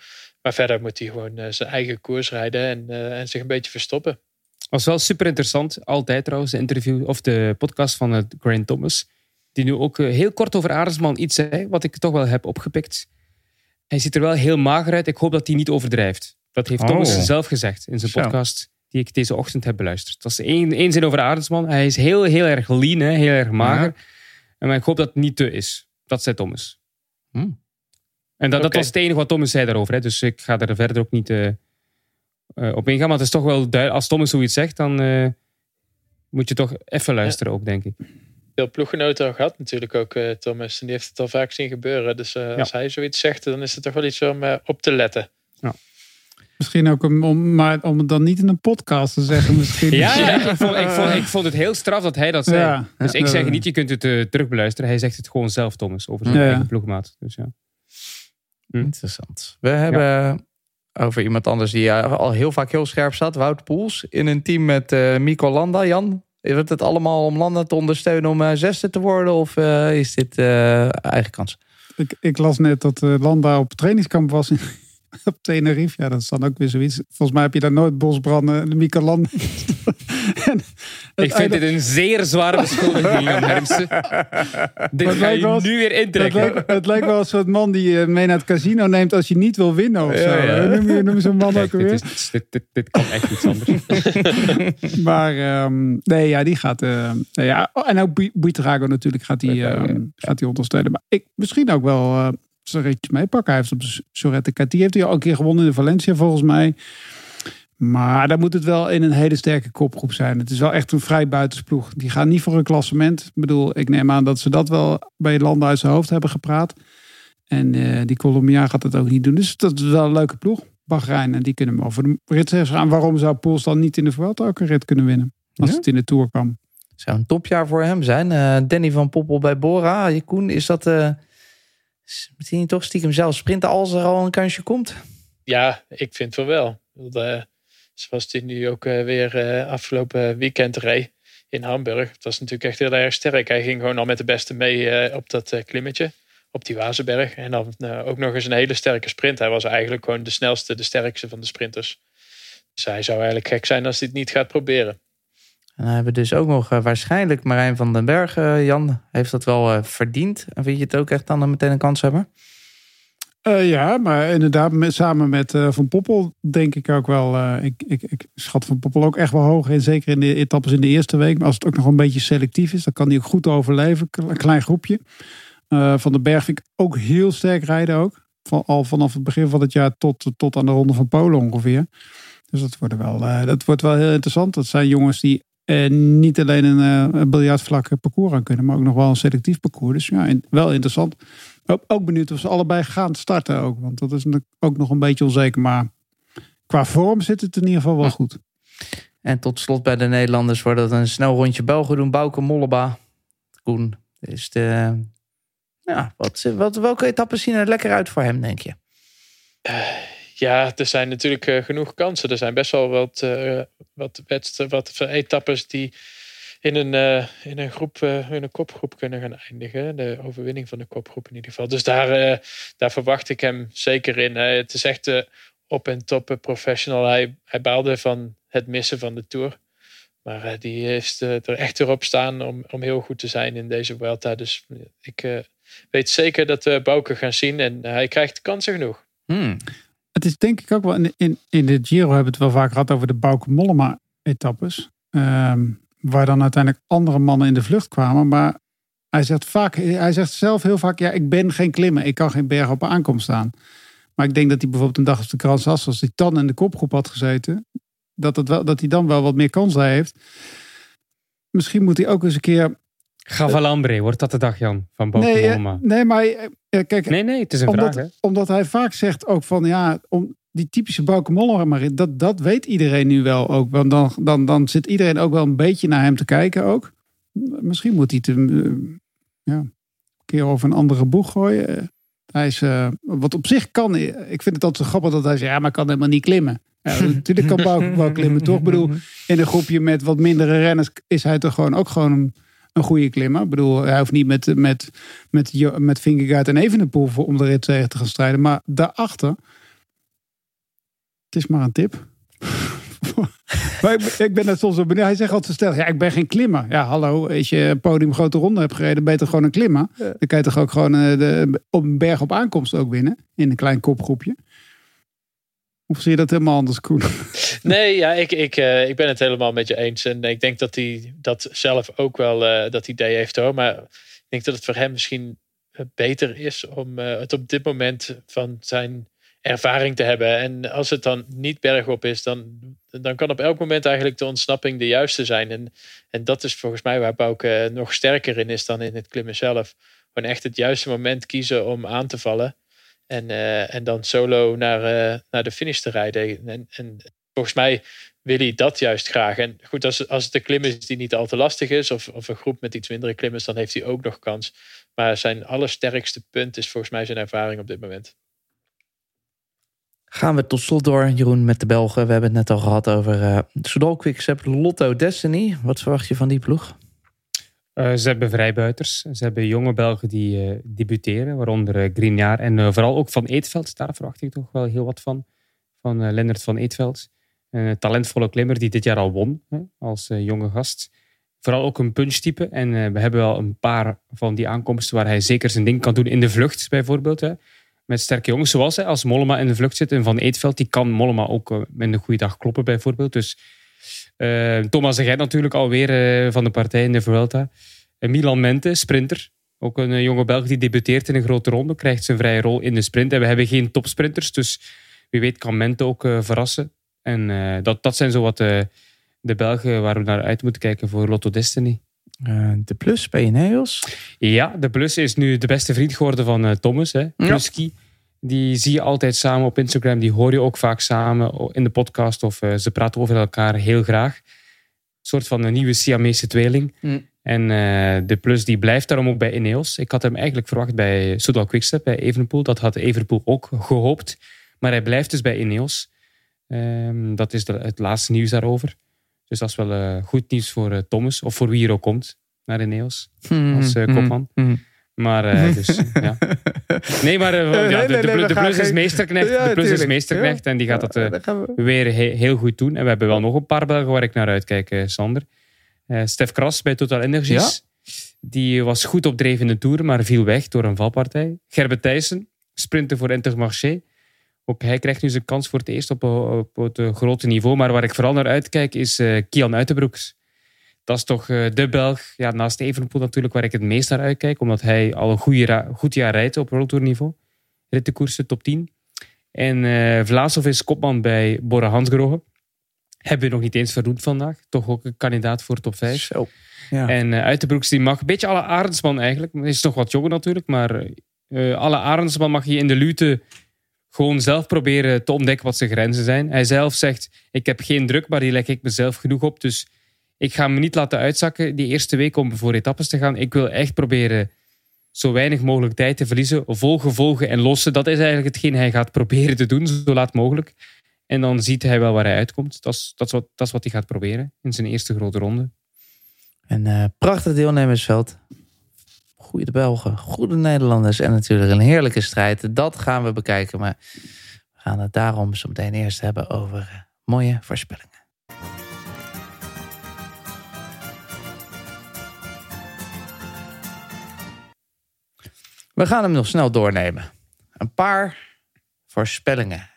Maar verder moet hij gewoon eh, zijn eigen koers rijden en, eh, en zich een beetje verstoppen. was wel super interessant. Altijd trouwens, de interview of de podcast van uh, Grant Thomas. Die nu ook uh, heel kort over Arendsman iets zei, wat ik toch wel heb opgepikt. Hij ziet er wel heel mager uit. Ik hoop dat hij niet overdrijft. Dat heeft Oh. Thomas zelf gezegd in zijn podcast. die ik deze ochtend heb beluisterd. Dat is één, één zin over Arendsman. Hij is heel, heel erg lean, hè, heel erg mager. En ik hoop dat het niet te is. Dat zei Thomas. Hm. En dat, dat was het enige wat Thomas zei daarover. Hè. Dus ik ga er verder ook niet eh, eh, op ingaan. Maar het is toch wel duidelijk. Als Thomas zoiets zegt, dan eh, moet je toch even luisteren ook, denk ik. Veel ploeggenoten al gehad natuurlijk ook, eh, Thomas. En die heeft het al vaak zien gebeuren. Dus eh, als hij zoiets zegt, dan is het toch wel iets om op te letten. Misschien ook om, om, maar om het dan niet in een podcast te zeggen. Misschien. Ja, <laughs> ja, ik, vond, ik, vond, ik vond het heel straf dat hij dat zei. Ja. Dus ik Ja. zeg niet, je kunt het terugbeluisteren. Hij zegt het gewoon zelf, Thomas, over zijn Ja, ja. eigen ploegmaat. Dus ja. Hm. Interessant. We hebben over iemand anders die eh, al heel vaak heel scherp staat. Wout Poels in een team met eh Mico Landa. Jan, is het het allemaal om Landa te ondersteunen om eh, zesde te worden? Of eh, is dit eh, eigen kans? Ik, ik las net dat uh, Landa op trainingskamp was in, <laughs> op Tenerife. Ja, dat is dan ook weer zoiets. Volgens mij heb je daar nooit bosbranden, de Mieke Landa. Ik vind dit een zeer zware beschuldiging, <laughs> Jan Hermsen. Dit ga lijkt je wel- nu weer Het intrekken. lijkt, het lijkt wel een soort man die je mee naar het casino neemt als je niet wil winnen of zo. Ja, ja. Hoe Noem je, noem je zo'n man Kijk, ook dit, is, dit, dit, dit kan echt iets anders. <laughs> Maar ehm, nee, ja, die gaat. eh, ja, oh, en ook Bu- Buitrago natuurlijk gaat die, ehm, gaat die ondersteunen. Maar ik misschien ook wel eh zijn ritjes meepakken. Hij heeft op de Sorette Cati heeft hij al een keer gewonnen in Valencia volgens mij. Maar dan moet het wel in een hele sterke kopgroep zijn. Het is wel echt een vrij buitensploeg. Die gaan niet voor een klassement. Ik bedoel, ik neem aan dat ze dat wel bij landen uit zijn hoofd hebben gepraat. En eh, die Colombiaan gaat het ook niet doen. Dus dat is wel een leuke ploeg. Bahrein. En die kunnen wel voor de rit gaan. Waarom zou Poels dan niet in de Vuelta ook een rit kunnen winnen? Als Ja. het in de Tour kwam. Zou een topjaar voor hem zijn. Eh, Danny van Poppel bij Bora. Je Koen, is dat... eh hij niet toch stiekem zelf sprinten als er al een kansje komt? Ja, ik vind van wel. Eh, zoals die nu ook eh, weer eh, afgelopen weekend reed in Hamburg. Het was natuurlijk echt heel erg sterk. Hij ging gewoon al met de beste mee eh, op dat klimmetje. Op die Wazenberg. En dan ook nog eens een hele sterke sprint. Hij was eigenlijk gewoon de snelste, de sterkste van de sprinters. Dus hij zou eigenlijk gek zijn als hij het niet gaat proberen. En dan hebben we dus ook nog waarschijnlijk Marijn van den Berg. Jan heeft dat wel eh, verdiend. En vind je het ook echt dan meteen een kans hebben? Eh, ja, maar inderdaad, met, samen met eh, Van Poppel denk ik ook wel. eh, ik, ik, ik schat Van Poppel ook echt wel hoog in. Zeker in de etappes in de eerste week. Maar als het ook nog een beetje selectief is, dan kan hij ook goed overleven. Een klein groepje. Van den Berg vind ik ook heel sterk rijden ook. Van, al vanaf het begin van het jaar tot, tot aan de Ronde van Polen ongeveer. Dus dat wordt wel, dat wordt wel heel interessant. Dat zijn jongens die niet alleen een, een biljartvlak parcours aan kunnen, maar ook nog wel een selectief parcours. Dus ja, wel interessant. Ook, ook benieuwd of ze allebei gaan starten ook. Want dat is natuurlijk ook nog een beetje onzeker. Maar qua vorm zit het in ieder geval wel goed. En tot slot bij de Nederlanders wordt het een snel rondje Belgen doen. Bouke Molleba. Koen. Is de, ja, wat, wat, welke etappes zien er lekker uit voor hem, denk je? Ja, er zijn natuurlijk eh, genoeg kansen. Er zijn best wel wat, eh wat, wedst- wat etappes die in een, eh, in, een groep, eh, in een kopgroep kunnen gaan eindigen. De overwinning van de kopgroep in ieder geval. Dus daar, eh, daar verwacht ik hem zeker in. Het is echt op en top professional. Hij, hij baalde van het missen van de Tour. Maar die heeft er echt weer op staan om, om heel goed te zijn in deze Vuelta. Dus ik weet zeker dat we Bouke gaan zien. En hij krijgt kansen genoeg. Hmm. Het is denk ik ook wel in, in, in de Giro hebben we het wel vaak gehad over de Bauke Mollema etappes. Ehm, waar dan uiteindelijk andere mannen in de vlucht kwamen. Maar hij zegt, vaak, hij zegt zelf heel vaak, ja, ik ben geen klimmer. Ik kan geen berg op aankomst staan. Maar ik denk dat hij bijvoorbeeld een dag als de krans as, als hij dan in de kopgroep had gezeten, dat, het wel, dat hij dan wel wat meer kans heeft. Misschien moet hij ook eens een keer. Gavalambre, wordt dat de dag, Jan? Van Bauke Nee, eh, nee, maar eh, kijk, Nee, nee, het is een omdat, vraag. Hè? omdat hij vaak zegt ook van ja, om die typische Bauke Mollema, dat, dat weet iedereen nu wel ook. Want dan, dan, dan zit iedereen ook wel een beetje naar hem te kijken ook. Misschien moet hij het eh, ja, een keer over een andere boeg gooien. Eh, Hij is, eh, wat op zich kan, ik vind het altijd zo grappig dat hij zegt, ja, maar kan helemaal niet klimmen. Ja, <laughs> natuurlijk kan Bauke wel klimmen, toch? Ik bedoel, in een groepje met wat mindere renners is hij toch gewoon ook gewoon een, een goede klimmer. Ik bedoel, hij hoeft niet met, met, met, met Vingegaard en Evenepoel om de rit tegen te gaan strijden. Maar daarachter, het is maar een tip. <laughs> maar ik, ben- ik ben net soms zo benieuwd. Hij zegt altijd stellig, ja, ik ben geen klimmer. Ja, hallo, als je een podium grote ronde hebt gereden, toch gewoon een klimmer? Dan kan je toch ook gewoon eh, de, op een berg op aankomst ook winnen. In een klein kopgroepje. Of zie je dat helemaal anders, Koen? <laughs> Nee, ja, ik, ik, ik ben het helemaal met je eens. En ik denk dat hij dat zelf ook wel dat idee heeft hoor. Maar ik denk dat het voor hem misschien beter is om het op dit moment van zijn ervaring te hebben. En als het dan niet bergop is, dan, dan kan op elk moment eigenlijk de ontsnapping de juiste zijn. En, en dat is volgens mij waar Bouke nog sterker in is dan in het klimmen zelf. Gewoon echt het juiste moment kiezen om aan te vallen. En, uh, en dan solo naar, uh, naar de finish te rijden. En, en volgens mij wil hij dat juist graag. En goed, als, als het een klim is die niet al te lastig is, of, of een groep met iets mindere klimmers, dan heeft hij ook nog kans. Maar zijn allersterkste punt is volgens mij zijn ervaring op dit moment. Gaan we tot slot door, Jeroen, met de Belgen. We hebben het net al gehad over uh, Soudal Quickstep, Lotto Destiny. Wat verwacht je van die ploeg? Uh, ze hebben vrijbuiters. Ze hebben jonge Belgen die uh, debuteren, waaronder uh, en vooral ook Van Eetveld. Daar verwacht ik toch wel heel wat van. Van Lennart van Eetveld. Een talentvolle klimmer die dit jaar al won hè, als jonge gast. Vooral ook een punchtype. En we hebben wel een paar van die aankomsten waar hij zeker zijn ding kan doen in de vlucht bijvoorbeeld. Hè met sterke jongens. Zoals hè, als Mollema in de vlucht zit en Van Eetveld, die kan Mollema ook uh, met een goede dag kloppen bijvoorbeeld. Dus uh, Thomas de natuurlijk alweer uh, van de partij in de Vuelta. Milan Mente, sprinter. Ook een jonge Belg die debuteert in een grote ronde. Krijgt zijn vrije rol in de sprint. En we hebben geen topsprinters, dus wie weet kan Mente ook verrassen. En dat, dat zijn zo wat de Belgen waar we naar uit moeten kijken voor Lotto Destiny. De Plus bij Ineos? Ja, de Plus is nu de beste vriend geworden van Thomas. Hè. Pluski. Die zie je altijd samen op Instagram. Die hoor je ook vaak samen in de podcast. Of uh, ze praten over elkaar heel graag. Een soort van een nieuwe Siamese tweeling. Mm. En uh, de plus die blijft daarom ook bij Ineos. Ik had hem eigenlijk verwacht bij Soudal Quickstep, bij Evenepoel. Dat had Evenepoel ook gehoopt. Maar hij blijft dus bij Ineos. Um, dat is de, het laatste nieuws daarover. Dus dat is wel uh, goed nieuws voor Thomas. Of voor wie er ook komt naar Ineos. Mm. Als kopman. Mm. Maar dus, <laughs> ja. Nee, maar ja, de, de, de, de plus is meesterknecht. Ja, de plus is meesterknecht en die gaat dat weer he, heel goed doen. En we hebben wel nog een paar Belgen waar ik naar uitkijk, Sander. Stef Kras bij Total Energies. Die was goed op de Tour, maar viel weg door een valpartij. Gerbe Thijssen, sprinter voor Intermarché. Ook hij krijgt nu zijn kans voor het eerst op, op, het grote niveau. Maar waar ik vooral naar uitkijk is Kian Uitenbroeks dat is toch uh, de Belg, ja, naast Evenepoel natuurlijk, waar ik het meest naar uitkijk. Omdat hij al een goede goed jaar rijdt op World Tour niveau. Rittenkoersen top 10. En uh, Vlaasov is kopman bij Bora Hansgrohe. Hebben we nog niet eens vernoemd vandaag. Toch ook een kandidaat voor top 5. Zo, ja. En uh, Uitenbroeks die mag, een beetje alle Arendsman eigenlijk. Hij is nog wat jonger natuurlijk, maar uh, alle Arendsman mag je in de lute gewoon zelf proberen te ontdekken wat zijn grenzen zijn. Hij zelf zegt, ik heb geen druk, maar die leg ik mezelf genoeg op. Dus ik ga me niet laten uitzakken die eerste week om voor etappes te gaan. Ik wil echt proberen zo weinig mogelijk tijd te verliezen. Volgen, volgen en lossen. Dat is eigenlijk hetgeen hij gaat proberen te doen, zo laat mogelijk. En dan ziet hij wel waar hij uitkomt. Dat is, dat is, wat, dat is wat hij gaat proberen in zijn eerste grote ronde. Een uh, prachtig deelnemersveld. Goede Belgen, goede Nederlanders en natuurlijk een heerlijke strijd. Dat gaan we bekijken. Maar we gaan het daarom zo meteen eerst hebben over uh, mooie voorspellingen. We gaan hem nog snel doornemen. Een paar voorspellingen.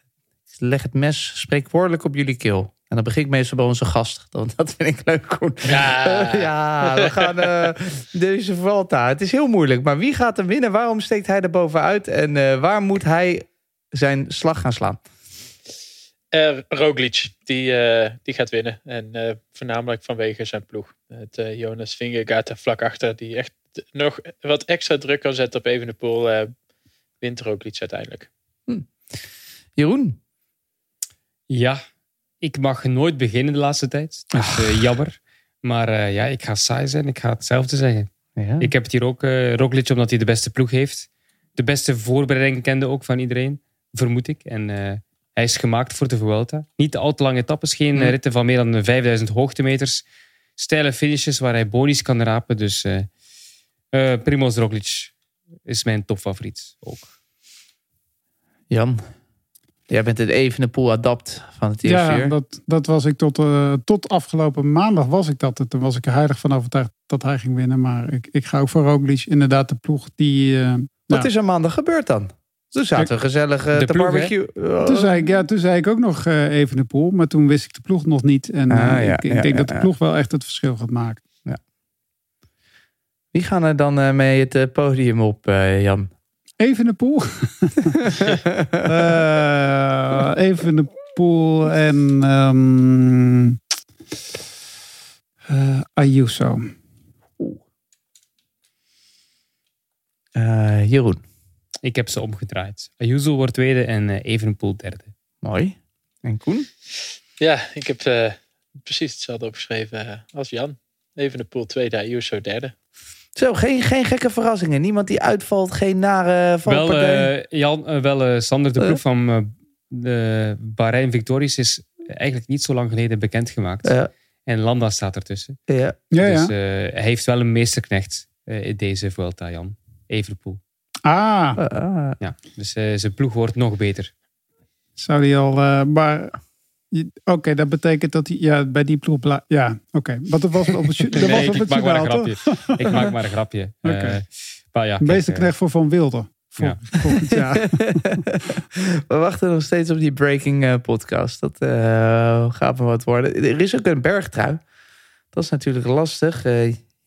leg het mes spreekwoordelijk op jullie keel. En dan begin ik meestal bij onze gast. Dat vind ik leuk, Koen. Ja, <laughs> ja we gaan uh, deze Vuelta. Het is heel moeilijk. Maar wie gaat hem winnen? Waarom steekt hij er bovenuit? En uh, waar moet hij zijn slag gaan slaan? Uh, Roglic, die, die gaat winnen. En voornamelijk vanwege zijn ploeg. Het Jonas Vingegaard er vlak achter. Die echt nog wat extra druk kan zetten op Evenepoel, uh, wint er ook iets uiteindelijk. Hm. Jeroen? Ja, ik mag nooit beginnen de laatste tijd. Dus uh, jammer. Maar uh, ja, ik ga saai zijn. Ik ga hetzelfde zeggen. Ja. Ik heb het hier ook, uh, Roglic, omdat hij de beste ploeg heeft. De beste voorbereiding kende ook van iedereen, vermoed ik. En hij is gemaakt voor de Vuelta. Niet al te lange etappes, geen ritten van meer dan 5000 hoogtemeters. Steile finishes waar hij bonies kan rapen. Dus Primoz Roglic is mijn topfavoriet ook. Jan, jij bent het evene pool adapt van het eerste ja, dat, dat was ik tot, uh, tot afgelopen maandag was ik dat. Toen was ik er heilig van overtuigd dat hij ging winnen. Maar ik, ik ga ook voor Roglic. Inderdaad de ploeg die... Uh, Wat is er maandag gebeurd dan? Toen zaten we gezellig eh, De te ploeg, barbecue. Oh. Toen zei ik, ja, toen zei ik ook nog eh, even de pool, maar toen wist ik de ploeg nog niet. En eh, Ah, ja, ik, ik ja, denk ja, dat de ploeg wel echt het verschil gaat maken. Wie gaan er dan eh, mee het eh, podium op, eh, Jan? Even de pool. <laughs> Eh, even de pool en ehm eh, Ayuso. Eh, Jeroen. Ik heb ze omgedraaid. Ayuso wordt tweede en Evenepoel derde. Mooi. En Koen? Ja, ik heb eh, precies hetzelfde opgeschreven als Jan. Even de pool tweede, Ayuso derde. Zo, geen, geen gekke verrassingen. Niemand die uitvalt, geen nare Wel, valpartij. eh, Jan, eh, wel eh, Sander, de ploeg van eh, de Bahrein Victorious is eigenlijk niet zo lang geleden bekendgemaakt. Ja, En Landa staat ertussen. ja. Ja, ja. Dus eh, hij heeft wel een meesterknecht eh, in deze Vuelta, Jan. Evenepoel. Ah, Ah, ah. Ja, dus eh, zijn ploeg wordt nog beter. zou die al... eh, maar Oké, dat betekent dat hij... Ja, bij die ploeg... bla- Ja, oké. Want dat was op het, dat Nee, was ik, op ik het maak maar een grapje. Ik maak maar een <laughs> grapje. Oké. Eh, maar ja, Een kijk, meesterknecht voor Van Wilder. Vol- Ja. Volgend jaar. <laughs> We wachten nog steeds op die breaking eh, podcast. Dat eh, gaat me wat worden. Er is ook een bergtrui. Dat is natuurlijk lastig.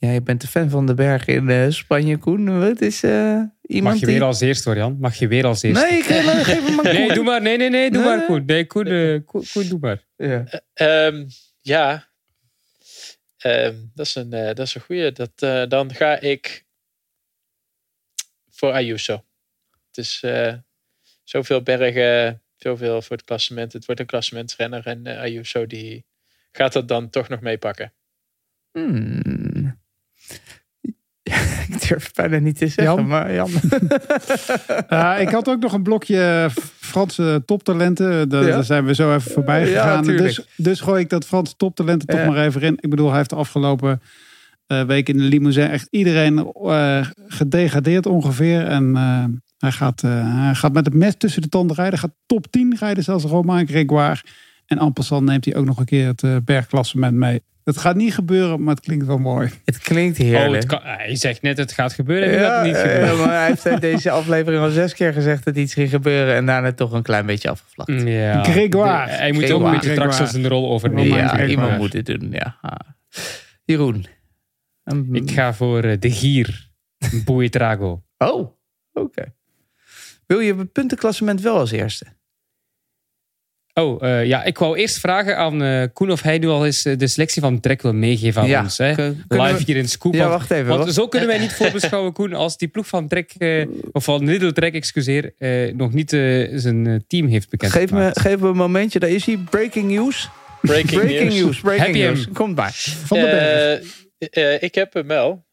Eh, jij bent de fan van de berg in eh, Spanje, Koen. Wat is eh, iemand Mag je die... weer als eerst hoor, Jan? Mag je weer als eerst? Nee, ik geef hem maar Nee, Koen. doe maar. Nee, nee, nee. Doe Nee, maar, nee. Koen. Nee, Koen, eh, Koen, Koen, doe maar. Ja. Ehm, ja, Ehm, dat, is een, dat is een goeie. Dat, eh, dan ga ik voor Ayuso. Het is eh, zoveel bergen, zoveel voor het klassement. Het wordt een klassementsrenner en eh, Ayuso die gaat dat dan toch nog meepakken. Hmm. Ik durf het bijna niet te zeggen, Jan? maar Jan. Ja, <laughs> ik had ook nog een blokje Franse toptalenten. Daar, Ja. daar zijn we zo even voorbij gegaan. dus, dus gooi ik dat Franse toptalenten toch maar even in. Ik bedoel, hij heeft de afgelopen eh, week in de Limousin echt iedereen eh, gedegradeerd ongeveer. En eh, hij, gaat, eh, hij gaat met het mes tussen de tanden rijden. Gaat top 10 rijden, zelfs Romain Grégoire. En passant neemt hij ook nog een keer het eh, bergklassement mee. Het gaat niet gebeuren, maar het klinkt wel mooi. Het klinkt Oh, heerlijk. het kan, hij zegt net het gaat gebeuren het niet gebeuren. maar hij heeft deze aflevering al zes keer gezegd dat iets ging gebeuren. En daarna toch een klein beetje afgevlakt. Ja. Grégoire. Hij moet ook een beetje straks Grégoire. zijn rol overnemen. Ja, Grégoire. iemand moet het doen. Ja. Ah. Jeroen. Een- Ik ga voor eh, de Gier. Buitrago. Oh, oké. Wil je het puntenklassement wel als eerste? Oh, eh, ja, ik wou eerst vragen aan eh, Koen of hij nu al eens eh, de selectie van Trek wil meegeven aan Ja, ons. Hè? Live we- hier in Scoop. Ja, Want- wacht even. Want zo kunnen wij niet voorbeschouwen, Koen, als die ploeg van Trek, eh, of van Lidl Trek, excuseer, eh, nog niet zijn team heeft Geef me, bekendgemaakt. geef me een momentje. Daar is hij. Breaking news. Breaking, Breaking news. news. Breaking je news. hem? Komt bij. Van de berg. Eh, eh, ik heb hem wel.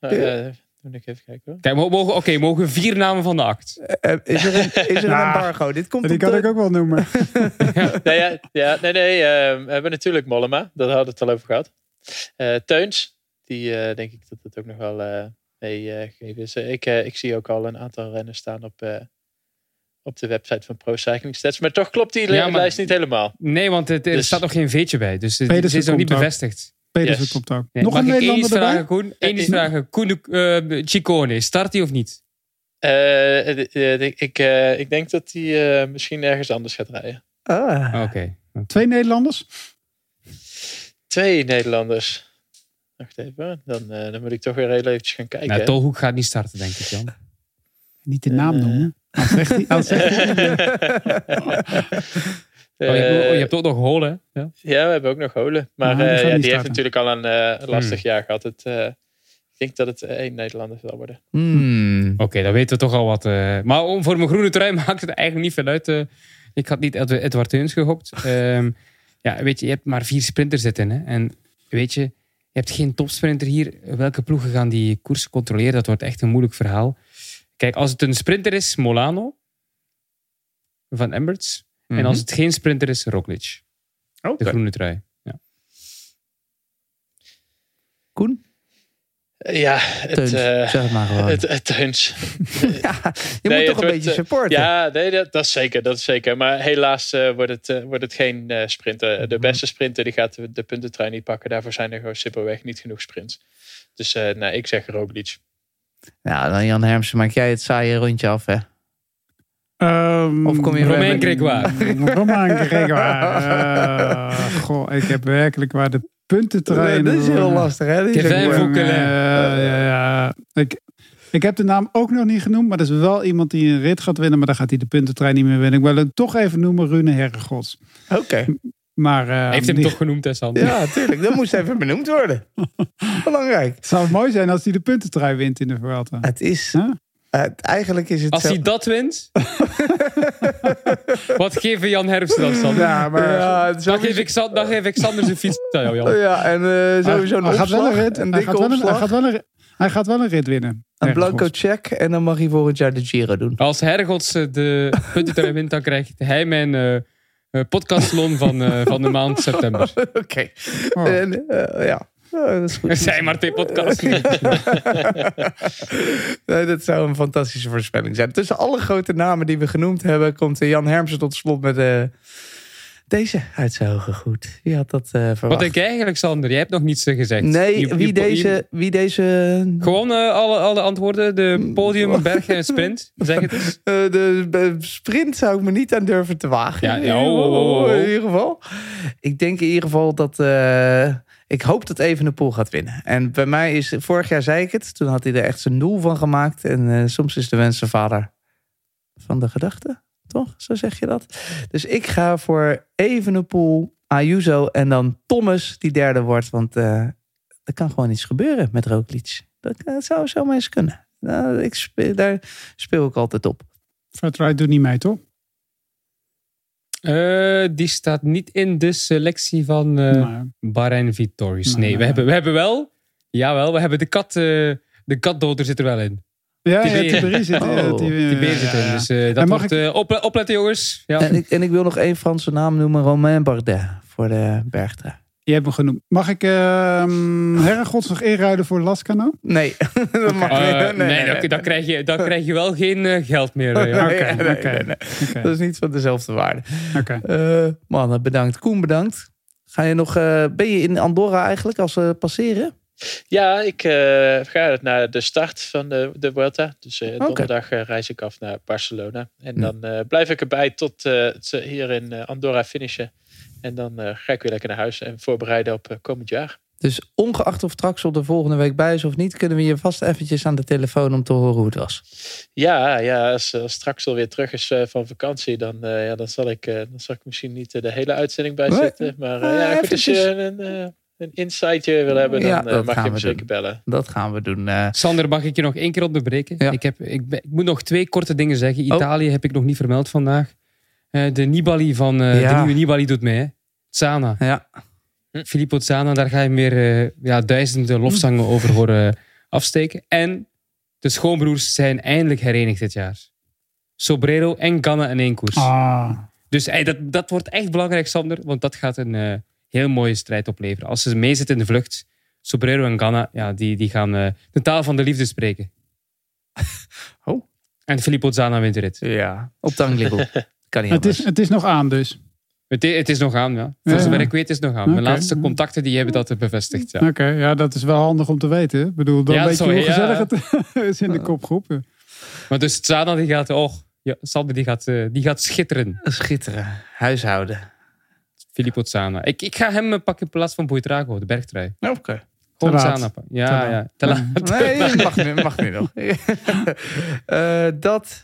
Moet ik even kijken hoor. Kijk, mo- mogen, oké, mogen we vier namen van de act? Eh, is er een, is er een embargo? Dit komt Die op kan de- ik ook wel noemen. <laughs> nee, ja, ja, nee, nee eh, we hebben natuurlijk Mollema. Daar hadden we het al over gehad. Eh, Teuns, die eh, denk ik dat het ook nog wel eh meegegeven is. Eh, ik, eh, ik zie ook al een aantal renners staan op, eh, op de website van Pro Cycling Stats. Maar toch klopt die Ja, maar- lijst niet helemaal. Nee, want het, er Dus- staat nog geen veetje bij. Dus het, het Pedersen is nog niet komt ook. bevestigd. Pedersen Yes. komt ook. Nee, Nog mag een ik Nederlander erbij? vragen, Koen? Eén iets Eh, vragen. Koen eh, Ciccone, start hij of niet? Eh, eh, eh, ik, eh, ik denk dat hij eh, misschien ergens anders gaat rijden. Ah. Oké. Twee Nederlanders? Twee Nederlanders. Wacht even, dan, eh, dan moet ik toch weer heel eventjes gaan kijken. Nou, Tolhoek gaat niet starten, denk ik, Jan. Niet de naam Eh. noemen. Anders zegt hij- <laughs> <laughs> Oh, je, hebt, oh, je hebt ook nog Holen. hè? Ja? Ja, we hebben ook nog Holen. Maar Ja, die eh, ja, die heeft natuurlijk al een eh, lastig Hmm. jaar gehad. Het, eh, ik denk dat het één Nederlander zal worden. Hmm. Oké, dan weten we toch al wat. eh. maar om, voor mijn groene trui <laughs> maakt het eigenlijk niet veel uit. ik had niet Ed- Edward Teuns gehokt. <laughs> Ehm, ja, weet je, je hebt maar vier sprinters zitten. Hè? En weet je, je hebt geen topsprinter hier. Welke ploegen gaan die koersen controleren? Dat wordt echt een moeilijk verhaal. Kijk, als het een sprinter is, Molano van En als het geen sprinter is, Roglic. Oké. De groene trui. Ja. Koen? Eh, ja, het, eh, zeg het maar gewoon. het, het Teuns. <laughs> ja, je Nee, moet toch het een wordt, beetje eh, supporten. Ja, nee, dat, dat is zeker. Dat is zeker. Maar helaas eh, wordt, het, wordt het geen eh, sprinter. De beste sprinter die gaat de, de puntentrui niet pakken. Daarvoor zijn er gewoon simpelweg niet genoeg sprints. Dus eh nou, ik zeg Roglic. Nou, dan Jan Hermsen, maak jij het saaie rondje af, hè? Ehm, Of kom je Grégoire. <laughs> Romain Grégoire. Eh, goh, ik heb werkelijk waar de punten Nee, dat is heel lastig, hè? Die Foucault. ja, ja, ja. Ik, ik heb de naam ook nog niet genoemd, maar dat is wel iemand die een rit gaat winnen. Maar dan gaat hij de puntentrein niet meer winnen. Ik wil hem toch even noemen, Rune Herregods. Oké. Maar eh, Hij heeft hem die- toch genoemd, hè, Sander? Ja, tuurlijk. Dat moest even benoemd worden. <laughs> Belangrijk. het zou mooi zijn als hij de puntentrein wint in de Vuelta. Het is... Huh? Het- eigenlijk is het Als zo... hij dat wint, <laughs> wat geven Jan Hermsen dan, Sander? Ja, maar... Ja, Dan geef, ik, San- dan geef ik Sander zijn fiets aan jou, Jan. Ja, en eh, sowieso een hij gaat wel opslag. een rit. Een hij, gaat wel een, hij, opslag. gaat wel een, rit- hij gaat wel een rit winnen. Een blanco check. En dan mag hij volgend jaar de Giro doen. Als Hergots eh, de punten wint, dan krijgt hij mijn eh eh, podcastsalon van, eh, van de maand september. <laughs> Oké. Oh. En, eh, ja. Ja, dat is goed. <laughs> Zijn maar twee podcasts. <laughs> nee, dat zou een fantastische voorspelling zijn. Tussen alle grote namen die we genoemd hebben, komt eh, Jan Hermsen tot slot met eh, deze uit zijn ogen goed. Wie had dat eh, verwacht? Wat denk jij eigenlijk, Sander? Jij hebt nog niets gezegd. Nee, Je- wie je- deze, wie deze Gewoon eh, alle, alle antwoorden. De podium, <laughs> bergen en sprint. Zeg het eens. De sprint zou ik me niet aan durven te wagen. Ja, ja, oh, oh, oh. In ieder geval. Ik denk in ieder geval dat. Ik hoop dat Evenepoel gaat winnen. En bij mij is. Vorig jaar zei ik het. Toen had hij er echt zijn doel van gemaakt. En eh, soms is de wens vader van de gedachte. Toch? Zo zeg je dat. Dus ik ga voor Evenepoel, Ayuso en dan Thomas die derde wordt. Want eh, er kan gewoon iets gebeuren met Roglic. Dat, eh, zou zomaar eens kunnen. Nou, ik speel, daar speel ik altijd op. Wright doet niet mee, toch? Eh, die staat niet in de selectie van eh Nee. Bahrein Victorious. Nee, Nee, nee, we, hebben, we hebben wel... Jawel, we hebben de kat... eh, de katdoder zit er wel in. Ja, Tiberi. ja, Tiberi zit, Oh, Tiberi, Die zit in. Dus eh, dat wordt... ik- ople- opletten, jongens. Ja. En, ik, en ik wil nog één Franse naam noemen. Romain Bardet voor de bergtrui. Je hebt hem genoemd. Mag ik ehm Herregods nog inruilen voor Lascano? Nee, <laughs> dat mag Eh, niet. nee, dan, dan, krijg je, dan krijg je wel geen eh, geld meer. eh, <laughs> Oké, nee, oké. nee, nee. Oké. Dat is niet van dezelfde waarde. Oké. Eh mannen, bedankt. Koen, bedankt. Ga je nog, eh, ben je in Andorra eigenlijk als we passeren? Ja, ik eh, ga naar de start van de, de Vuelta. Dus eh, donderdag reis ik af naar Barcelona. En Hm. dan eh, blijf ik erbij tot eh, ze hier in Andorra finishen. En dan eh, ga ik weer lekker naar huis en voorbereiden op eh, komend jaar. Dus ongeacht of Traxel er volgende week bij is of niet... kunnen we je vast eventjes aan de telefoon om te horen hoe het was. Ja, ja als, als straks alweer terug is eh, van vakantie, dan, eh, ja, dan, zal ik, eh, dan zal ik misschien niet eh, de hele uitzending bij Nee. zitten. Maar eh, Eh, ja, goed, als je een, eh, een insightje wil hebben, dan Ja, eh, mag je me we zeker bellen. Dat gaan we doen. eh. Sander, mag ik je nog één keer onderbreken? Ja. Ik, heb, ik, ben- ik moet nog twee korte dingen zeggen. Italië heb ik nog niet vermeld vandaag. Eh, de Nibali van... eh, Ja. De nieuwe Nibali doet mee, hè? Zana. ja. Filippo Zana, daar ga je meer eh, ja, duizenden lofzangen over horen afsteken. En de schoonbroers zijn eindelijk herenigd dit jaar. Sobrero en Ganna in één koers. Ah, Dus dat, dat wordt echt belangrijk, Sander. Want dat gaat een heel mooie strijd opleveren. Als ze meezitten in de vlucht, Sobrero en Ganna, ja, die, die gaan de taal van de liefde spreken. <laughs> Oh. En Filippo Zana wint de rit. ja, op Tanglibbel. <laughs> Kan niet het, anders. is, het is nog aan dus. Het, het is nog aan, ja. Voor Ja, zover ik weet is het nog aan. Mijn laatste contacten die hebben dat bevestigd. Ja. Oké, ja, dat is wel handig om te weten. Ik bedoel, dan Ja, weet je dat hoe gezellig het <laughs> is in de kopgroep. Maar dus Zana die gaat, oh, ja, Sander die gaat, eh, die gaat schitteren. Schitteren. Huishouden. Filippo Zana. Ik, ik ga hem pakken in plaats van Boitrago, de bergtrui. Oké. Gewoon Te laat. Ja, Te laat. ja. Te laat. Nee, mag nu, mag nu nog. <laughs> Eh, dat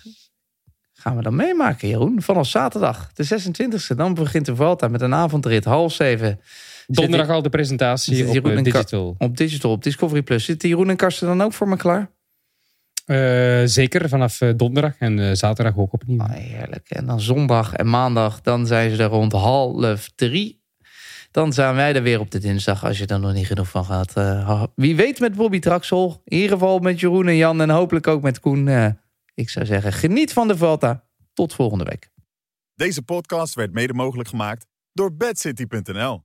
gaan we dan meemaken, Jeroen. Vanaf zaterdag, de 26e. Dan begint de Vuelta met een avondrit, half zeven. Donderdag al de presentatie op Jeroen eh, digital. Op Digital, op Discovery Plus. Zitten Jeroen en Karsten dan ook voor me klaar? Eh, zeker vanaf eh, donderdag en zaterdag ook opnieuw. Ah, heerlijk. En dan zondag en maandag, dan zijn ze er rond half drie. Dan zijn wij er weer op de dinsdag, als je er nog niet genoeg van gaat. Wie weet met Bobby Traxel. In ieder geval met Jeroen en Jan en hopelijk ook met Koen. Ik zou zeggen, geniet van de Vuelta. Tot volgende week. Deze podcast werd mede mogelijk gemaakt door bedcity.nl.